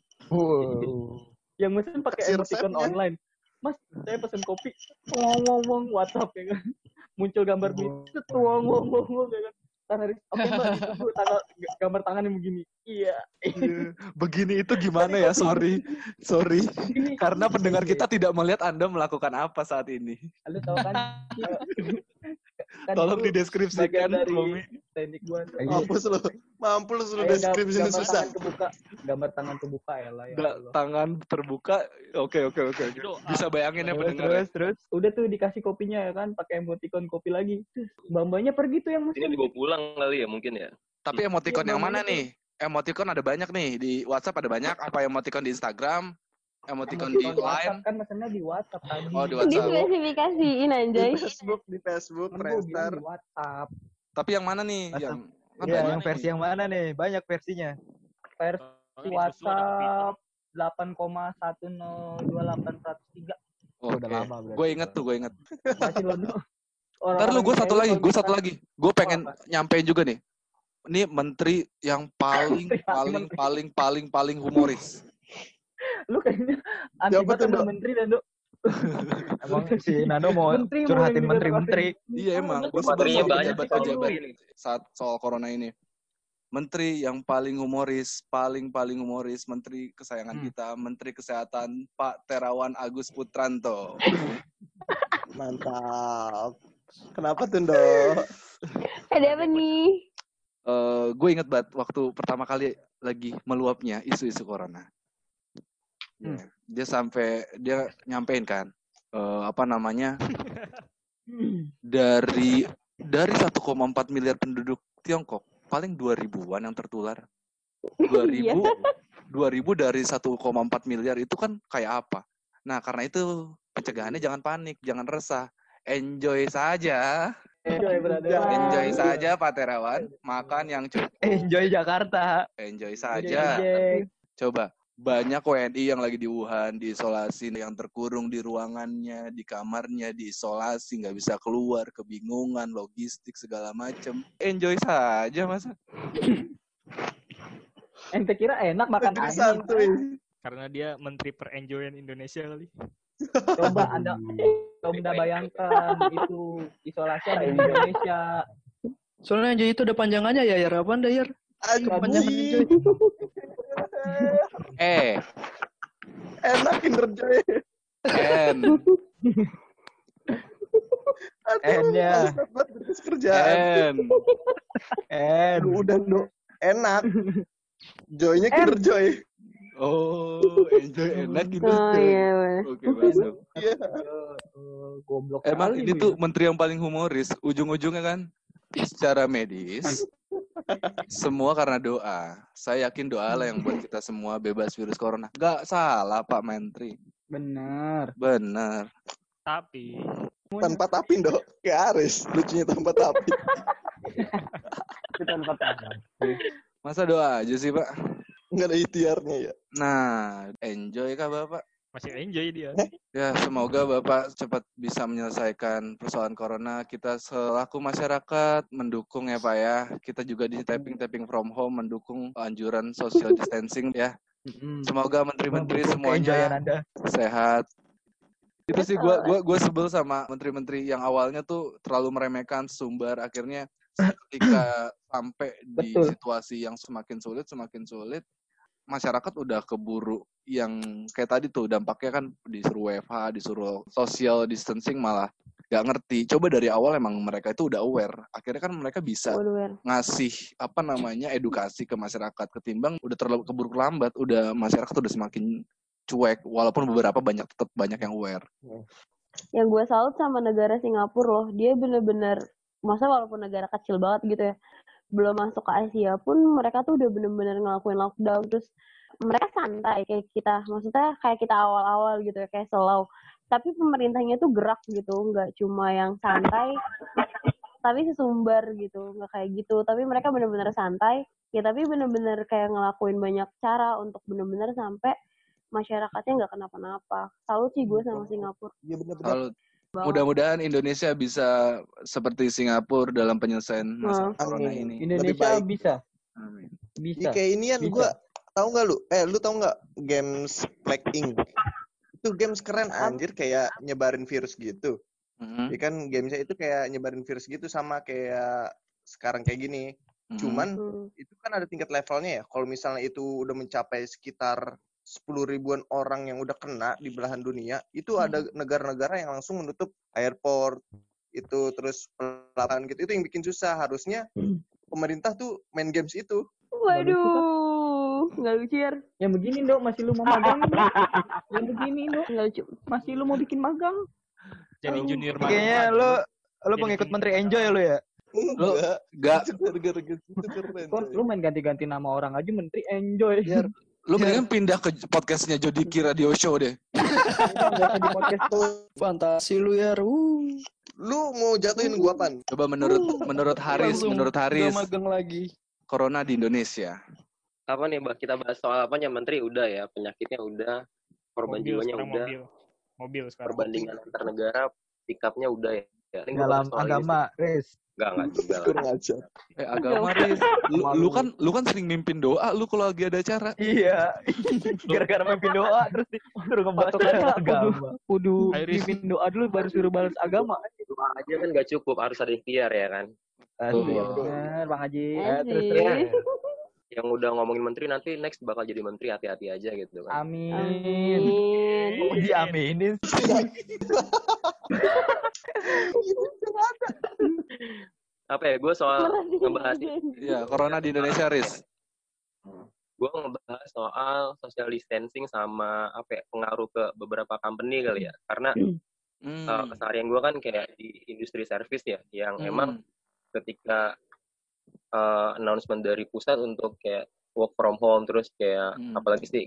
Speaker 6: yang mesen pakai emoticon online. Mas, saya pesen kopi, wong wong wong WhatsApp ya kan. Muncul gambar set, wong wong wong wong ya kan. Tan Haris, oke mbak, ditunggu tanggal gambar tangan yang begini. Iya.
Speaker 2: Begini itu gimana ya? Sorry, sorry. Karena pendengar kita tidak melihat Anda melakukan apa saat ini.
Speaker 6: lu tahu kan? kan
Speaker 2: Tolong dideskripsikan,
Speaker 6: dari
Speaker 2: Romi.
Speaker 6: teknik gua.
Speaker 4: Mampus lu. Mampus lu
Speaker 6: gam-
Speaker 4: deskripsinya susah.
Speaker 6: tangan kebuka, gambar tangan kebuka ya lah ya.
Speaker 2: Tangan terbuka. Oke, oke, oke. Bisa bayangin ya
Speaker 6: Terus,
Speaker 2: pendengar.
Speaker 6: terus, terus, udah tuh dikasih kopinya ya kan, pakai emoticon kopi lagi. Bambanya pergi tuh yang
Speaker 8: Ini
Speaker 6: mesen.
Speaker 8: dibawa pulang kali ya mungkin ya.
Speaker 2: Tapi emoticon
Speaker 6: Iya,
Speaker 2: yang mana nih? Emoticon ada banyak nih di WhatsApp ada banyak. Apa emoticon di Instagram? Emoticon di
Speaker 6: Emoticon WhatsApp kan mesennya di WhatsApp tadi.
Speaker 2: Oh, di WhatsApp.
Speaker 7: Dispesifikasiin
Speaker 4: Di
Speaker 7: anjay.
Speaker 4: Facebook, di Facebook,
Speaker 6: Kan gua bilang
Speaker 4: Friendster.
Speaker 6: di WhatsApp.
Speaker 2: Tapi yang mana nih?
Speaker 10: WhatsApp.
Speaker 2: Yang kan
Speaker 10: Iya,
Speaker 2: banyak
Speaker 10: yang
Speaker 2: nih.
Speaker 10: versi yang mana nih? Banyak versinya.
Speaker 6: Versi
Speaker 5: Oh,
Speaker 6: WhatsApp 8,102803.
Speaker 10: Udah
Speaker 2: Oke.
Speaker 10: lama berarti.
Speaker 2: Gue inget tuh, gue inget.
Speaker 6: Masih lo
Speaker 2: Ntar lu gue satu lagi, gue satu lagi. Gue pengen nyampein juga nih. Ini menteri yang paling paling paling paling paling humoris.
Speaker 10: Lu kayaknya anti
Speaker 4: Siapa
Speaker 10: banget
Speaker 4: tuh, Dok?
Speaker 10: menteri dan Dok.
Speaker 6: Emang si Nano mau
Speaker 10: Menteri
Speaker 6: curhatin menteri-menteri.
Speaker 2: Iya emang, gue sama
Speaker 8: banyak menteri.
Speaker 2: saat soal corona ini. Menteri yang paling humoris, paling paling humoris, Menteri kesayangan
Speaker 6: Hmm.
Speaker 2: kita, Menteri Kesehatan Pak Terawan Agus Putranto.
Speaker 4: Mantap. Kenapa tuh, Dok?
Speaker 7: Ada apa nih?
Speaker 2: Eh, gue inget banget waktu pertama kali lagi meluapnya isu-isu corona.
Speaker 6: Hmm.
Speaker 2: Ya, Dia sampai dia nyampein kan eh, apa namanya dari dari 1,4 miliar penduduk Tiongkok paling 2 ribuan yang tertular. 2000 2000 dari 1,4 miliar itu kan kayak apa? Nah, karena itu pencegahannya jangan panik, jangan resah. Enjoy saja.
Speaker 10: Enjoy, brother.
Speaker 2: Enjoy saja Pak Terawan, makan yang cukup.
Speaker 6: Enjoy Jakarta.
Speaker 2: Enjoy
Speaker 10: Enjoy,
Speaker 2: saja.
Speaker 10: enjoy.
Speaker 2: Coba banyak WNI yang lagi di Wuhan, diisolasi, yang terkurung di ruangannya, di kamarnya, diisolasi, nggak bisa keluar, kebingungan, logistik segala macem. Enjoy saja masa.
Speaker 10: Ente kira enak makan
Speaker 4: santuy.
Speaker 5: Karena dia menteri perenjoyan Indonesia kali.
Speaker 10: Coba Anda coba Anda bayangkan itu isolasi ada di Indonesia.
Speaker 3: Soalnya Enjoy itu ada panjangannya ya, Yar. Apaan dah, Yar? Panjangan Enjoy.
Speaker 2: Eh,
Speaker 4: Enak Kinder
Speaker 2: N,
Speaker 6: N-nya.
Speaker 2: N.
Speaker 6: Eh,
Speaker 4: Aduh, udah, Dok. Enak. Joy-nya Kinder Joy.
Speaker 2: Oh, enjoy enak gitu.
Speaker 7: Oh iya.
Speaker 2: Oke, masuk.
Speaker 4: Iya.
Speaker 10: Eh, goblok
Speaker 2: Emang
Speaker 10: kali
Speaker 2: ini tuh
Speaker 10: ya.
Speaker 2: menteri yang paling humoris. Ujung-ujungnya kan secara medis semua karena doa. Saya yakin doa lah yang buat kita semua bebas virus corona. Gak salah Pak Menteri.
Speaker 6: benar.
Speaker 2: Bener.
Speaker 5: Tapi
Speaker 4: Tanpa tapi, Dok. Kayak Aris. Lucunya tanpa tapi.
Speaker 10: Kita tempat apa?
Speaker 2: Masa doa aja sih Pak?
Speaker 4: Nggak ada ikhtiarnya ya.
Speaker 2: Nah, enjoy kah Bapak?
Speaker 5: Masih enjoy dia.
Speaker 2: Ya, semoga Bapak cepat bisa menyelesaikan persoalan corona. Kita selaku masyarakat mendukung ya Pak ya. Kita juga di tapping-tapping from home mendukung anjuran social distancing ya. Semoga menteri-menteri semuanya
Speaker 6: Anda.
Speaker 2: sehat. Itu sih gua gua gua sebel sama menteri-menteri yang awalnya tuh terlalu meremehkan sumber akhirnya ketika sampai di
Speaker 10: Betul.
Speaker 2: situasi yang semakin sulit semakin sulit masyarakat udah keburu yang kayak tadi tuh dampaknya kan disuruh WFH, disuruh social distancing malah gak ngerti. Coba dari awal emang mereka itu udah aware. Akhirnya kan mereka bisa ngasih apa namanya edukasi ke masyarakat ketimbang udah terlalu keburu lambat udah masyarakat udah semakin cuek walaupun beberapa banyak tetap banyak yang aware
Speaker 7: Yang gue salut sama negara Singapura loh, dia bener-bener, masa walaupun negara kecil banget gitu ya, belum masuk ke Asia pun mereka tuh udah bener-bener ngelakuin lockdown, terus mereka santai kayak kita, maksudnya kayak kita awal-awal gitu ya, kayak slow. Tapi pemerintahnya tuh gerak gitu, nggak cuma yang santai, tapi sesumbar gitu, nggak kayak gitu. Tapi mereka bener-bener santai, ya tapi bener-bener kayak ngelakuin banyak cara untuk bener-bener sampai masyarakatnya nggak kenapa-napa. Salut sih gue sama Singapura.
Speaker 4: Iya bener-bener.
Speaker 2: mudah-mudahan Indonesia bisa seperti Singapura dalam penyelesaian masalah
Speaker 7: Hmm.
Speaker 2: corona ini
Speaker 10: Indonesia
Speaker 4: baik.
Speaker 10: bisa,
Speaker 2: Amin.
Speaker 10: bisa.
Speaker 4: Ya, kayak ini kan
Speaker 10: Bisa.
Speaker 4: gue tahu nggak lu? Eh lu tahu nggak games Black Ink? Itu games keren anjir kayak nyebarin virus gitu.
Speaker 2: Mhm,
Speaker 4: Ya kan gamesnya itu kayak nyebarin virus gitu sama kayak sekarang kayak gini.
Speaker 2: mhm.
Speaker 4: Cuman
Speaker 7: Hmm.
Speaker 4: itu kan ada tingkat levelnya ya. Kalau misalnya itu udah mencapai sekitar 10 ribuan orang yang udah kena di belahan dunia, itu
Speaker 2: Hmm.
Speaker 4: ada negara-negara yang langsung menutup airport itu terus pelabuhan gitu. Itu yang bikin susah. Harusnya
Speaker 2: Hmm.
Speaker 4: pemerintah tuh main games itu.
Speaker 7: Waduh, nggak lucu ya?
Speaker 10: Yang begini dok, masih lu mau magang? Dok? Yang begini dok,
Speaker 7: Nggak lucu.
Speaker 10: masih lu mau bikin magang?
Speaker 5: Jadi junior
Speaker 6: Kayaknya
Speaker 5: magang.
Speaker 6: lo lo
Speaker 5: Jadi
Speaker 6: pengikut
Speaker 5: peng-
Speaker 6: menteri enjoy lo ya.
Speaker 4: Enggak.
Speaker 2: Gak,
Speaker 4: Itu gara-gara keren.
Speaker 10: Kon,
Speaker 4: coy.
Speaker 10: lu main ganti-ganti nama orang aja menteri enjoy.
Speaker 4: Biar
Speaker 2: lu mendingan pindah ke podcastnya Jodiki Radio Show deh.
Speaker 10: Nggak di podcast tuh.
Speaker 3: Fantasi lu ya.
Speaker 4: Lu mau jatuhin gua pan?
Speaker 2: Coba menurut menurut Haris, menurut Haris,
Speaker 3: magang lagi.
Speaker 2: corona di Indonesia.
Speaker 8: Apa nih, Mbak? Kita bahas soal apanya? Menteri udah ya, penyakitnya udah, korban
Speaker 5: Mobil
Speaker 8: jiwanya udah,
Speaker 5: mobil. Mobil sekarang.
Speaker 8: perbandingan antar negara, pick up-nya udah ya. Ya,
Speaker 6: dalam agama, Riz.
Speaker 8: Enggak, enggak juga lah.
Speaker 2: Eh agama Riz. Lu, lu kan lu kan sering mimpin doa lu kalau lagi ada acara.
Speaker 6: Iya. Gara-gara mimpin doa terus disuruh ngebahas agama. Kudu mimpin doa dulu baru suruh balas agama.
Speaker 8: Doa aja kan nggak cukup, harus ada ikhtiar ya kan.
Speaker 6: Asik,
Speaker 8: Oh.
Speaker 6: bener Bang Haji.
Speaker 7: Asik.
Speaker 6: terus
Speaker 8: Ya, yang udah ngomongin menteri nanti next bakal jadi menteri hati-hati aja gitu kan.
Speaker 6: Amin.
Speaker 7: Amin.
Speaker 6: Oh, diaminin sih.
Speaker 8: Apa ya? Gue soal ngebahas
Speaker 2: Iya, corona di Indonesia Riz.
Speaker 8: gue ngebahas soal social distancing sama apa ya, pengaruh ke beberapa company kali ya. Karena
Speaker 2: Hmm.
Speaker 8: uh, keseharian gue kan kayak di industri service ya, yang
Speaker 2: Hmm.
Speaker 8: emang ketika uh, announcement dari pusat untuk kayak work from home terus kayak
Speaker 2: Hmm.
Speaker 8: apalagi sih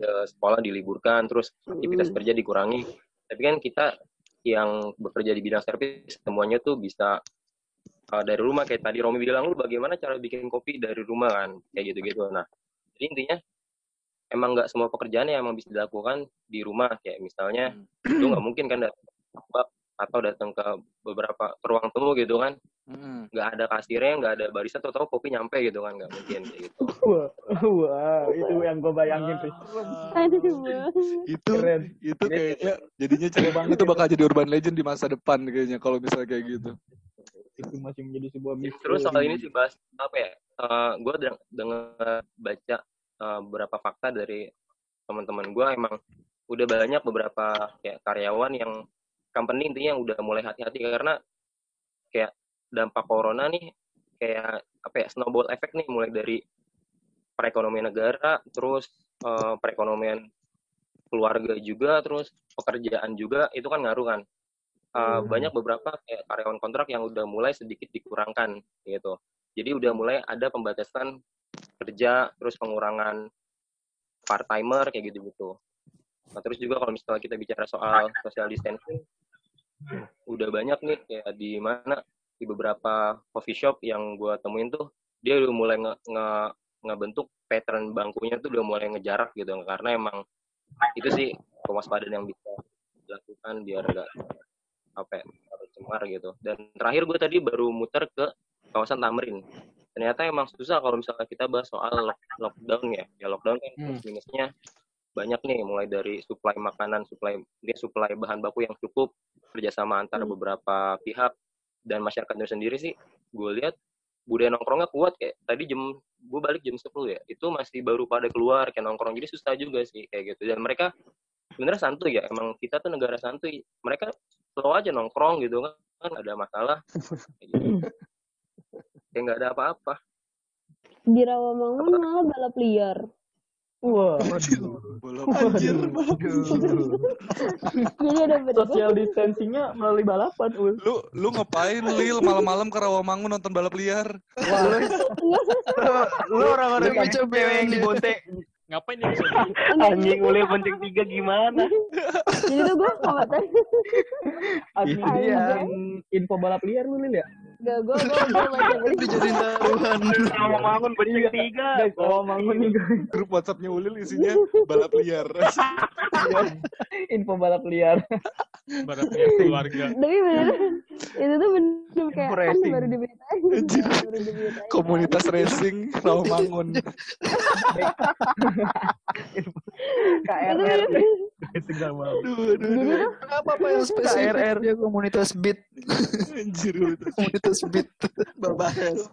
Speaker 8: uh, sekolah diliburkan terus aktivitas
Speaker 7: Mm.
Speaker 8: kerja dikurangi. Tapi kan kita yang bekerja di bidang service semuanya tuh bisa uh, dari rumah. Kayak tadi Romi bilang lu bagaimana cara bikin kopi dari rumah? kan kayak gitu-gitu. Nah jadi intinya emang nggak semua pekerjaan yang emang bisa dilakukan di rumah. Kayak misalnya lu nggak mungkin kan datang atau datang ke beberapa ruang temu gitu kan
Speaker 2: Hmm.
Speaker 8: nggak ada kasirnya nggak ada barista atau tahu kopi nyampe gitu kan nggak mungkin kayak gitu.
Speaker 6: Wah, wah, itu yang gue bayangin
Speaker 7: Bang.
Speaker 2: Itu
Speaker 6: Keren.
Speaker 2: itu kayaknya jadinya cerita banget itu bakal jadi urban legend di masa depan kayaknya kalau misalnya kayak gitu.
Speaker 6: Itu masih menjadi sebuah misteri.
Speaker 8: terus soal ini sih bahas apa ya? Gue dengar baca eh, beberapa fakta dari teman-teman gue emang udah banyak beberapa kayak karyawan yang company intinya udah mulai hati-hati. Karena kayak dampak corona nih kayak apa ya snowball effect nih mulai dari perekonomian negara terus eh, perekonomian keluarga juga terus pekerjaan juga itu kan ngaruh kan. Uh, banyak beberapa kayak karyawan kontrak yang udah mulai sedikit dikurangkan gitu. Jadi udah mulai ada pembatasan kerja terus pengurangan part timer kayak gitu gitu nah terus juga kalau misalnya kita bicara soal social distancing udah banyak nih kayak di mana di beberapa coffee shop yang gua temuin tuh dia udah mulai nge, nge- ngebentuk pattern bangkunya tuh udah mulai ngejarak gitu. Karena emang itu sih kewaspadaan yang bisa dilakukan biar enggak apa ya, cemar gitu. Dan terakhir gue tadi baru muter ke kawasan Tamrin. Ternyata emang susah kalau misalnya kita bahas soal lock- lockdown ya. Ya lockdown kan plus minusnya banyak nih mulai dari suplai makanan suplai dia suplai bahan baku yang cukup kerjasama antara beberapa pihak dan masyarakat itu sendiri sih gue lihat budaya nongkrongnya kuat kayak tadi jam gue balik jam 10 ya itu masih baru pada keluar kayak nongkrong jadi susah juga sih kayak gitu dan mereka sebenarnya santuy ya emang kita tuh negara santuy mereka slow aja nongkrong gitu kan kan ada masalah kayak gitu. kayak nggak ada apa-apa
Speaker 7: Di Rawamangun malah balap liar.
Speaker 6: Wah,
Speaker 2: Anjir.
Speaker 7: Jadi ada beda.
Speaker 6: social distancingnya melalui balapan, Ul.
Speaker 2: Lu lu ngapain Lil malam-malam ke Rawamangun nonton balap liar?
Speaker 6: Lu orang-orang yang
Speaker 3: coba
Speaker 6: cewek yang
Speaker 3: dia.
Speaker 6: dibontek.
Speaker 5: Ngapain bisa?
Speaker 9: Anjing ulil bonceng tiga gimana?
Speaker 7: Jadi tuh gue sama tadi.
Speaker 6: Itu info balap liar lu, Lil ya?
Speaker 7: Gak, gue gue gue beli.
Speaker 3: Dijadiin taruhan.
Speaker 9: Sama bangun bonceng tiga.
Speaker 6: Nih guys,
Speaker 2: Grup WhatsAppnya Ulil isinya balap liar.
Speaker 6: info balap liar.
Speaker 5: Barat liar keluarga.
Speaker 7: Tapi beneran itu tuh bener kayak kan baru diberitain.
Speaker 2: Komunitas racing Rawamangun.
Speaker 6: KRR. Itu gak mau.
Speaker 7: Jadi tuh
Speaker 3: Apa apa yang spesifik
Speaker 6: KRR.
Speaker 3: dia komunitas beat,
Speaker 2: Anjir.
Speaker 3: komunitas beat. Babas.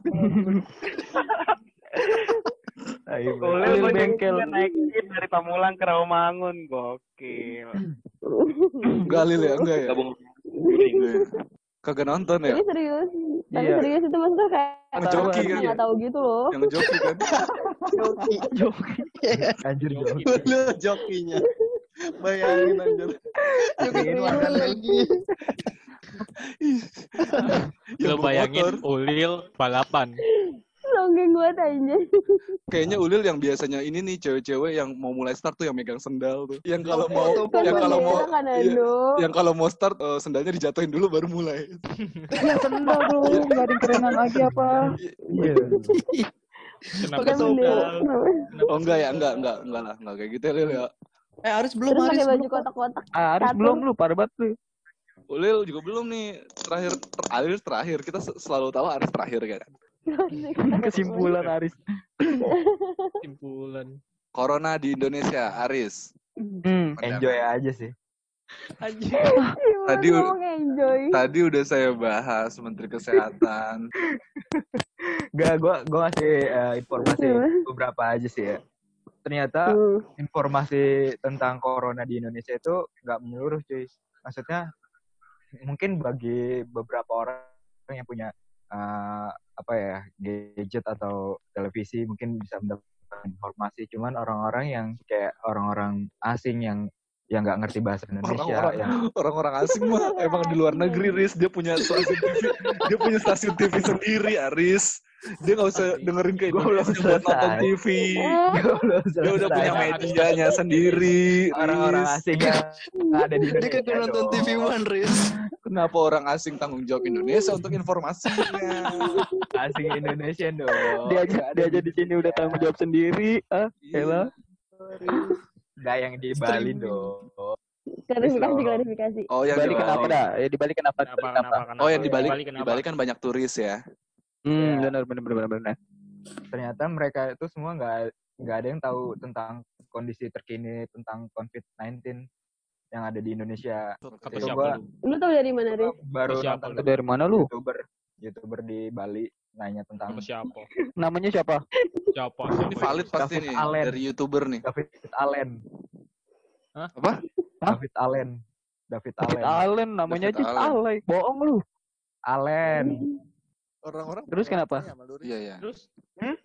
Speaker 9: Ulil
Speaker 6: Ulil bengkel.
Speaker 9: naik dari Pamulang ke Rawamangun. Gokil.
Speaker 2: Enggak Lil ya, enggak ya.
Speaker 8: gabung
Speaker 2: ya? Kagak nonton ya?
Speaker 7: tapi serius. Tapi
Speaker 6: Iya.
Speaker 7: serius itu maksudnya kayak
Speaker 2: Ngejoki kan?
Speaker 7: nggak tahu gitu loh.
Speaker 2: Yang joki kan?
Speaker 6: Anjir, joki.
Speaker 4: Lu jokinya. Bayangin anjir.
Speaker 3: Jokin lagi.
Speaker 5: Lo bayangin
Speaker 2: motor.
Speaker 5: Ulil balapan.
Speaker 7: Longgeng gue aja.
Speaker 2: Kayaknya Ulil yang biasanya ini nih cewek-cewek yang mau mulai start tuh yang megang sendal tuh. Yang kalau mau
Speaker 3: Foto
Speaker 2: yang kalau mau
Speaker 7: kan
Speaker 2: iya, yang kalau mau start eh, sendalnya dijatuhin dulu baru mulai.
Speaker 6: Ya sendal bro, nggak ada kerenan lagi apa? Iya.
Speaker 5: Kenapa sendal?
Speaker 2: Oh enggak ya, enggak, enggak, enggak lah, enggak kayak gitu ya Lil ya.
Speaker 3: Eh Aris belum
Speaker 7: Terus
Speaker 3: Aris
Speaker 7: pakai baju kotak-kotak.
Speaker 6: Ah, Aris
Speaker 7: Satu.
Speaker 6: belum lu, parah banget lu.
Speaker 2: Ulil juga belum nih. Terakhir, ter- Aris terakhir. Kita se- selalu tahu Aris terakhir kan.
Speaker 10: Kesimpulan Aris.
Speaker 5: Simpulan.
Speaker 2: Corona di Indonesia, Aris.
Speaker 10: Hmm.
Speaker 6: Enjoy aja sih.
Speaker 2: Tadi
Speaker 7: enjoy?
Speaker 2: tadi udah saya bahas Menteri Kesehatan.
Speaker 6: Gak, gue gue ngasih eh, informasi beberapa aja sih ya. Ternyata
Speaker 7: Hmm.
Speaker 6: informasi tentang corona di Indonesia itu nggak menyeluruh cuy. Maksudnya mungkin bagi beberapa orang yang punya eh, apa ya gadget atau televisi mungkin bisa mendapatkan informasi. Cuman orang-orang yang kayak orang-orang asing yang yang nggak ngerti bahasa Indonesia
Speaker 2: Orang-orang
Speaker 6: yang
Speaker 2: orang-orang asing mah emang di luar negeri, Riz. Dia punya stasiun TV, dia punya stasiun TV sendiri, Aris. Dia nggak usah dengerin ke
Speaker 6: Gua belum
Speaker 2: buat nonton. TV. Dia udah punya medianya sendiri,
Speaker 6: orang-orang asing yang ada di
Speaker 3: Dia
Speaker 6: Indonesia
Speaker 3: kagak nonton
Speaker 6: dong.
Speaker 3: TV One, Riz.
Speaker 2: Kenapa orang asing tanggung jawab Indonesia untuk informasinya?
Speaker 6: asing Indonesia dong.
Speaker 10: Dia aja dia aja di sini udah tanggung jawab sendiri. Ah, elah.
Speaker 6: Gak yang di Bali dong.
Speaker 7: Klarifikasi,
Speaker 6: Loh.
Speaker 7: klarifikasi.
Speaker 2: Oh, yang
Speaker 10: Bali
Speaker 2: di
Speaker 10: kenapa dah? Ya di Bali kenapa?
Speaker 5: Kenapa,
Speaker 10: Kenapa?
Speaker 5: kenapa, kenapa?
Speaker 2: Oh, yang di Bali, di? Bali kan banyak turis ya.
Speaker 10: Hmm,
Speaker 6: Ya.
Speaker 10: benar benar benar benar.
Speaker 6: Ternyata mereka itu semua nggak nggak ada yang tahu tentang kondisi terkini tentang COVID-19 yang ada di Indonesia. Itu
Speaker 5: siapa
Speaker 6: gua
Speaker 5: lu?
Speaker 7: Lu tau dari mana, Riz?
Speaker 6: baru
Speaker 5: Siapa
Speaker 6: nonton
Speaker 5: lu?
Speaker 10: Dari mana lu?
Speaker 6: youtuber youtuber di Bali nanya tentang
Speaker 5: Sama siapa?
Speaker 10: Namanya siapa?
Speaker 5: Siapa?
Speaker 2: Ini
Speaker 5: Siapa?
Speaker 2: valid pasti
Speaker 6: David
Speaker 2: nih
Speaker 6: Allen.
Speaker 2: dari YouTuber nih.
Speaker 6: David Allen.
Speaker 2: Apa?
Speaker 6: David Allen. David
Speaker 10: David
Speaker 6: Allen.
Speaker 10: Allen namanya
Speaker 2: David
Speaker 10: aja
Speaker 2: Allen.
Speaker 10: alay. Bohong lu.
Speaker 6: Allen.
Speaker 4: Orang-orang
Speaker 10: Terus kenapa?
Speaker 2: Iya, iya.
Speaker 5: Terus?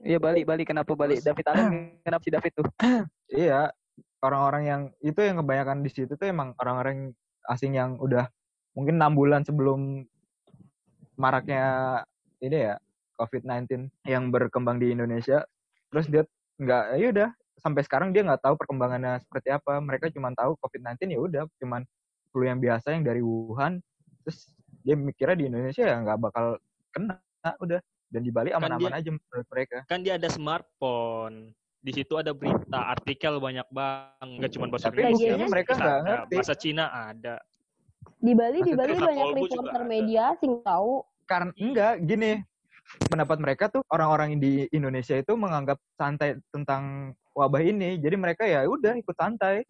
Speaker 10: Iya Bali Bali kenapa Bali? David Allen kenapa si David tuh?
Speaker 6: Iya, orang-orang yang itu yang kebanyakan di situ tuh emang orang-orang asing yang udah mungkin enam bulan sebelum maraknya ini ya COVID-19 yang berkembang di Indonesia. Terus dia nggak, ya udah sampai sekarang dia nggak tahu perkembangannya seperti apa. Mereka cuma tahu COVID-19 ya udah, cuman flu yang biasa yang dari Wuhan. Terus dia mikirnya di Indonesia ya nggak bakal kena, udah. Dan di Bali
Speaker 5: Kan
Speaker 6: aman-aman
Speaker 5: dia-
Speaker 6: aja menurut mereka.
Speaker 5: Kan dia ada smartphone. Di situ ada berita, artikel banyak banget. Nggak cuma bahasa
Speaker 6: Tapi
Speaker 5: Indonesia.
Speaker 7: buktinya
Speaker 6: mereka nggak
Speaker 5: ada.
Speaker 6: ngerti.
Speaker 5: Bahasa Cina ada.
Speaker 7: Di Bali, di Bali banyak reporter
Speaker 5: ada.
Speaker 7: media asing tahu.
Speaker 6: karena enggak gini pendapat mereka tuh orang-orang di Indonesia itu menganggap santai tentang wabah ini jadi mereka ya udah ikut santai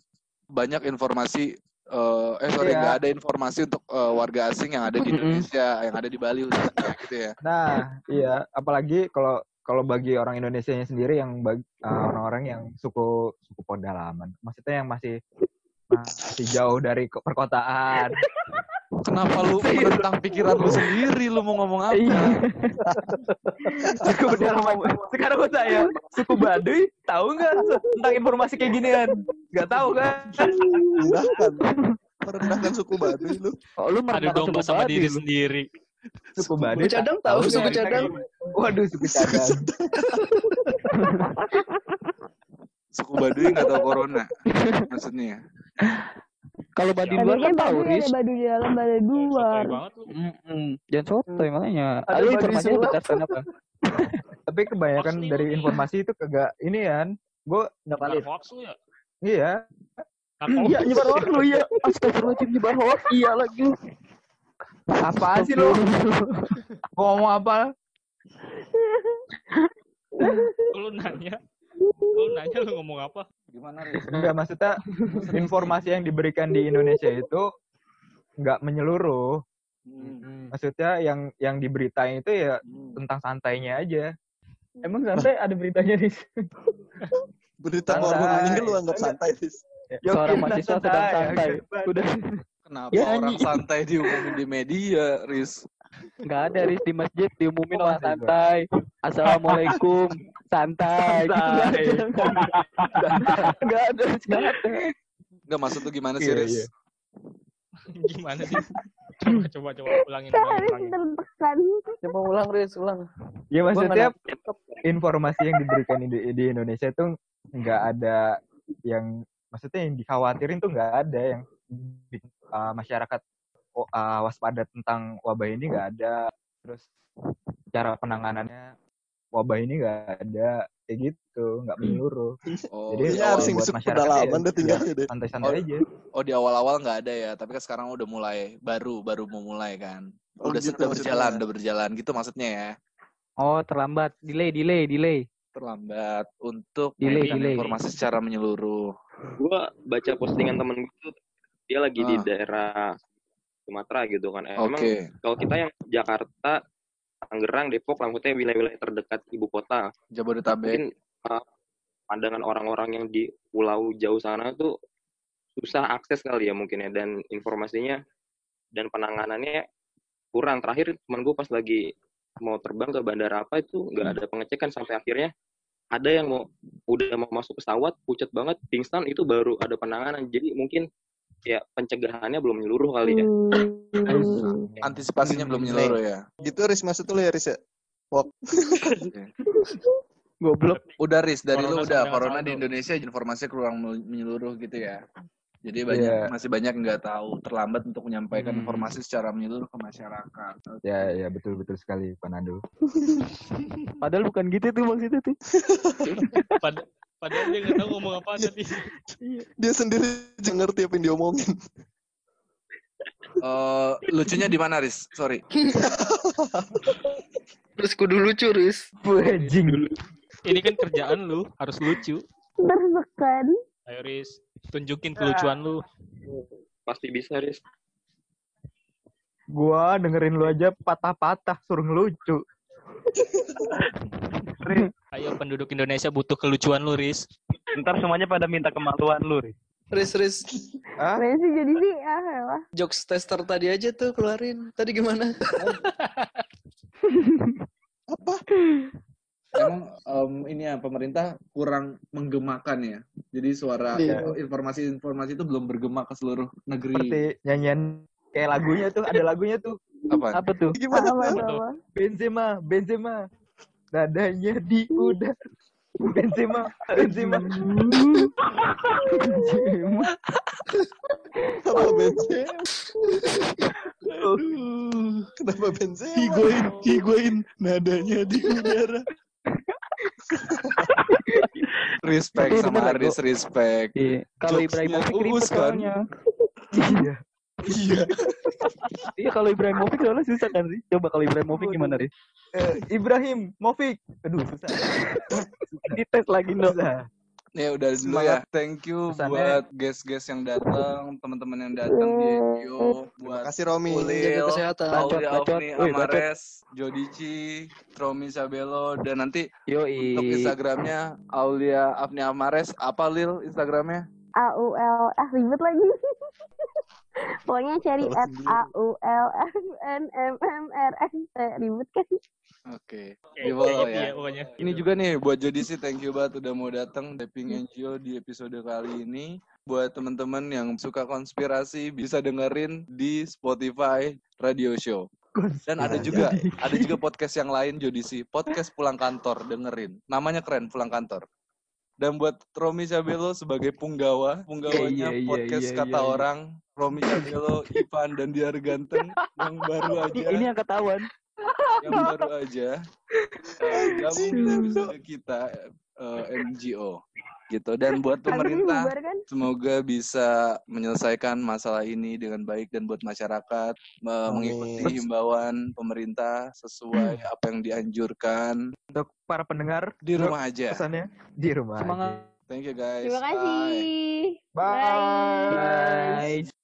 Speaker 2: Banyak informasi eh eh sorry
Speaker 6: Iya.
Speaker 2: nggak ada informasi untuk eh, warga asing yang ada di. Indonesia, yang ada di Bali khususnya gitu ya.
Speaker 6: nah iya apalagi kalau kalau bagi orang Indonesia sendiri yang bagi, uh, orang-orang yang suku suku pedalaman maksudnya yang masih masih jauh dari perkotaan
Speaker 2: Kenapa lu menentang pikiran lu sendiri? Lu mau ngomong apa?
Speaker 6: Iya. suku pedalaman sekarang gue tanya suku Baduy tahu nggak tentang informasi kayak ginian nggak tahu kan
Speaker 4: Merendahkan. Merendahkan suku Baduy lu.
Speaker 10: Oh, lu merendahkan
Speaker 5: domba
Speaker 10: suku
Speaker 5: sama diri
Speaker 10: lu.
Speaker 5: sendiri.
Speaker 6: suku Baduy
Speaker 3: Suku cadang tahu, suku cadang.
Speaker 6: waduh suku cadang
Speaker 2: Suku Baduy nggak tahu corona. Maksudnya.
Speaker 10: Kalau Baduy
Speaker 7: Tapi
Speaker 10: luar
Speaker 7: kan
Speaker 10: kan tahu, Riz.
Speaker 7: ada Baduy di dalam, Baduy di luar.
Speaker 10: Jangan sotoy makanya.
Speaker 6: Ada
Speaker 10: informasinya
Speaker 6: sulap.
Speaker 10: berdasarkan apa?
Speaker 6: tapi kebanyakan dari informasi itu kagak ini kan gue nggak
Speaker 5: Nyebar
Speaker 6: valid
Speaker 5: hoax lu ya?
Speaker 6: iya.
Speaker 10: Iya, nyebar hoax lu ya. Astagfirullahaladzim, nyebar hoax. Iya lagi.
Speaker 6: apa sih lu Gua ngomong apa
Speaker 5: Lu nanya. Lu nanya lu ngomong apa?
Speaker 2: Gimana, Riz?
Speaker 6: enggak maksudnya informasi yang diberikan di Indonesia itu nggak menyeluruh
Speaker 2: Hmm.
Speaker 6: maksudnya yang yang diberitain itu ya
Speaker 2: Hmm.
Speaker 6: tentang santainya aja emang santai ada beritanya Riz
Speaker 4: Berita korban meninggal lu anggap santai, Riz.
Speaker 10: Seorang
Speaker 6: Yokin,
Speaker 10: mahasiswa sedang
Speaker 6: santai.
Speaker 10: santai. Udah
Speaker 2: Kenapa
Speaker 10: Ya,
Speaker 2: orang santai diumumin di media, Riz?
Speaker 10: nggak ada Riz di masjid diumumin
Speaker 6: Oh,
Speaker 10: orang santai. Assalamualaikum. Santai. Gitu nggak
Speaker 6: Santai.
Speaker 10: ada. Nggak ada. Nggak ada.
Speaker 2: Enggak maksud lu gimana sih,
Speaker 6: Iya,
Speaker 2: Riz?
Speaker 6: iya.
Speaker 5: Gimana sih? Coba coba coba ulangin ulangin.
Speaker 7: harus
Speaker 5: ulangin.
Speaker 7: tertekan.
Speaker 10: Coba ulang Riz, ulang.
Speaker 6: ya maksudnya
Speaker 10: nggak
Speaker 6: informasi yang diberikan di, di Indonesia itu nggak ada yang maksudnya yang dikhawatirin tuh nggak ada yang uh, masyarakat uh, waspada tentang wabah ini nggak ada terus cara penanganannya wabah ini nggak ada kayak gitu nggak menyeluruh
Speaker 2: Oh,
Speaker 6: Jadi
Speaker 2: di
Speaker 4: Kayaknya
Speaker 6: kalau
Speaker 4: Arsing
Speaker 6: buat masyarakat
Speaker 4: pedalaman
Speaker 6: ya
Speaker 4: deh tinggalnya deh.
Speaker 6: santai-santai
Speaker 2: Oh,
Speaker 6: aja
Speaker 2: oh di awal-awal nggak ada ya, tapi kan sekarang udah mulai baru baru mau mulai kan.
Speaker 4: Oh
Speaker 2: Udah
Speaker 4: gitu
Speaker 2: sudah berjalan, udah berjalan gitu maksudnya ya.
Speaker 6: oh terlambat delay delay delay
Speaker 2: Terlambat untuk
Speaker 6: Delay,
Speaker 2: memberikan
Speaker 6: delay.
Speaker 2: informasi secara menyeluruh.
Speaker 8: gue baca postingan temen gue tuh dia lagi di
Speaker 2: Ah.
Speaker 8: daerah Sumatera gitu kan emang
Speaker 2: Oke,
Speaker 8: kalau kita yang Jakarta Tangerang Depok lah maksudnya wilayah-wilayah terdekat ibu kota.
Speaker 2: Jabodetabek.
Speaker 8: mungkin uh, pandangan orang-orang yang di pulau jauh sana tuh susah akses kali ya mungkin ya dan informasinya dan penanganannya kurang. Terakhir temen gue pas lagi mau terbang ke bandara apa itu nggak ada pengecekan sampai akhirnya ada yang mau udah mau masuk pesawat pucat banget pingsan itu baru ada penanganan. Jadi mungkin ya pencegahannya belum menyeluruh kali ya
Speaker 7: Hmm.
Speaker 2: Antisipasinya belum menyeluruh ya.
Speaker 4: Gitu Riz maksud lu ya Riz ya? Wok.
Speaker 6: goblok
Speaker 2: Udah Riz, dari lu
Speaker 5: Corona
Speaker 2: udah
Speaker 5: sama dengan
Speaker 2: corona di Indonesia informasinya kurang menyeluruh gitu ya. Jadi banyak
Speaker 6: Iya.
Speaker 2: masih banyak yang nggak tahu, terlambat untuk menyampaikan
Speaker 6: Hmm.
Speaker 2: informasi secara menyeluruh ke masyarakat.
Speaker 6: ya ya betul betul sekali Pak Nando padahal bukan gitu tuh maksudnya tuh
Speaker 5: Pad- padahal dia nggak tahu ngomong apa tadi.
Speaker 4: Dia sendiri juga ngerti apa yang diomongin.
Speaker 2: Eh, lucunya di mana Riz? Sorry.
Speaker 3: Terus kudu lucu, Riz.
Speaker 6: Bajing.
Speaker 5: Ini kan kerjaan lu, harus lucu.
Speaker 7: Tertekan.
Speaker 5: Ayo Riz, tunjukin kelucuan lu.
Speaker 8: pasti bisa Riz
Speaker 6: Gua dengerin lu aja patah-patah suruh ngelucu.
Speaker 5: Ayo penduduk Indonesia butuh kelucuan lu, Riz.
Speaker 9: Ntar semuanya pada minta kemaluan lu, Riz.
Speaker 3: Riz, Riz.
Speaker 6: Hah?
Speaker 7: Nanti jadi sih, ah elah.
Speaker 3: Jokes tester tadi aja tuh keluarin. Tadi gimana?
Speaker 2: Emang em, ini ya pemerintah kurang menggemakan ya. Jadi suara
Speaker 3: Iya.
Speaker 2: informasi-informasi itu belum bergema ke seluruh negeri.
Speaker 6: Seperti nyanyian kayak lagunya tuh, ada lagunya tuh.
Speaker 2: Apa?
Speaker 6: Apa tuh?
Speaker 4: Gimana?
Speaker 7: Apa
Speaker 5: tuh?
Speaker 7: apa?
Speaker 6: Benzema, Benzema. Dadanya di udara. Benzema, Benzema. Benzema.
Speaker 4: Apa Benzema? Kenapa Benzema?
Speaker 3: Higuain, higuain. Nadanya di udara.
Speaker 2: Respect sama Aris, respect.
Speaker 6: Iya. Kalau Ibrahimovic ribet
Speaker 2: kan?
Speaker 6: Iya.
Speaker 3: Iya.
Speaker 6: Iya kalau Ibrahimovic soalnya susah kan sih. Coba kalau Ibrahimovic gimana sih? Eh, Ibrahim, Movik. Aduh susah. Dites lagi dong.
Speaker 2: Ya udah dulu ya. Thank you
Speaker 6: Pesannya-
Speaker 2: buat guest-guest yang datang, teman-teman yang datang di NGO, buat
Speaker 4: Makasih Romi.
Speaker 3: Jaga kesehatan.
Speaker 6: Woi, bacot.
Speaker 2: Amares, Jodici, Tromi Sabelo, dan nanti
Speaker 6: Yoi.
Speaker 2: untuk Instagramnya Aulia Afni Amares. Apa Lil Instagramnya?
Speaker 7: A U L ah ribet lagi. Pokoknya cari at. A U L F N M M R S T ribet kan?
Speaker 2: Oke.
Speaker 5: Kayak
Speaker 2: Di follow ya.
Speaker 5: pokoknya.
Speaker 2: Ini juga nih buat Jodisi, thank you banget udah mau datang Tapping NGO di episode kali ini. Buat teman-teman yang suka konspirasi bisa dengerin di Spotify Radio Show. Dan ada juga ada juga podcast yang lain Jodisi, podcast pulang kantor dengerin. Namanya keren pulang kantor. Dan buat Romi Sabelo sebagai punggawa, punggawanya
Speaker 6: Iya, iya,
Speaker 2: podcast
Speaker 6: iya,
Speaker 2: kata
Speaker 6: iya,
Speaker 2: orang, Romi Sabelo, Ivan dan Diar Ganteng yang baru aja
Speaker 6: Ini yang ketahuan.
Speaker 2: Yang baru aja gabung di episode kita eh, NGO gitu dan buat pemerintah
Speaker 7: bubar kan?
Speaker 2: semoga bisa menyelesaikan masalah ini dengan baik dan buat masyarakat mengikuti himbauan pemerintah sesuai apa yang dianjurkan
Speaker 6: Untuk para pendengar
Speaker 2: di rumah aja
Speaker 6: pesannya di rumah.
Speaker 9: Semangat.
Speaker 6: aja.
Speaker 2: thank you guys
Speaker 7: Terima
Speaker 2: Bye.
Speaker 7: kasih.
Speaker 6: Bye. Bye.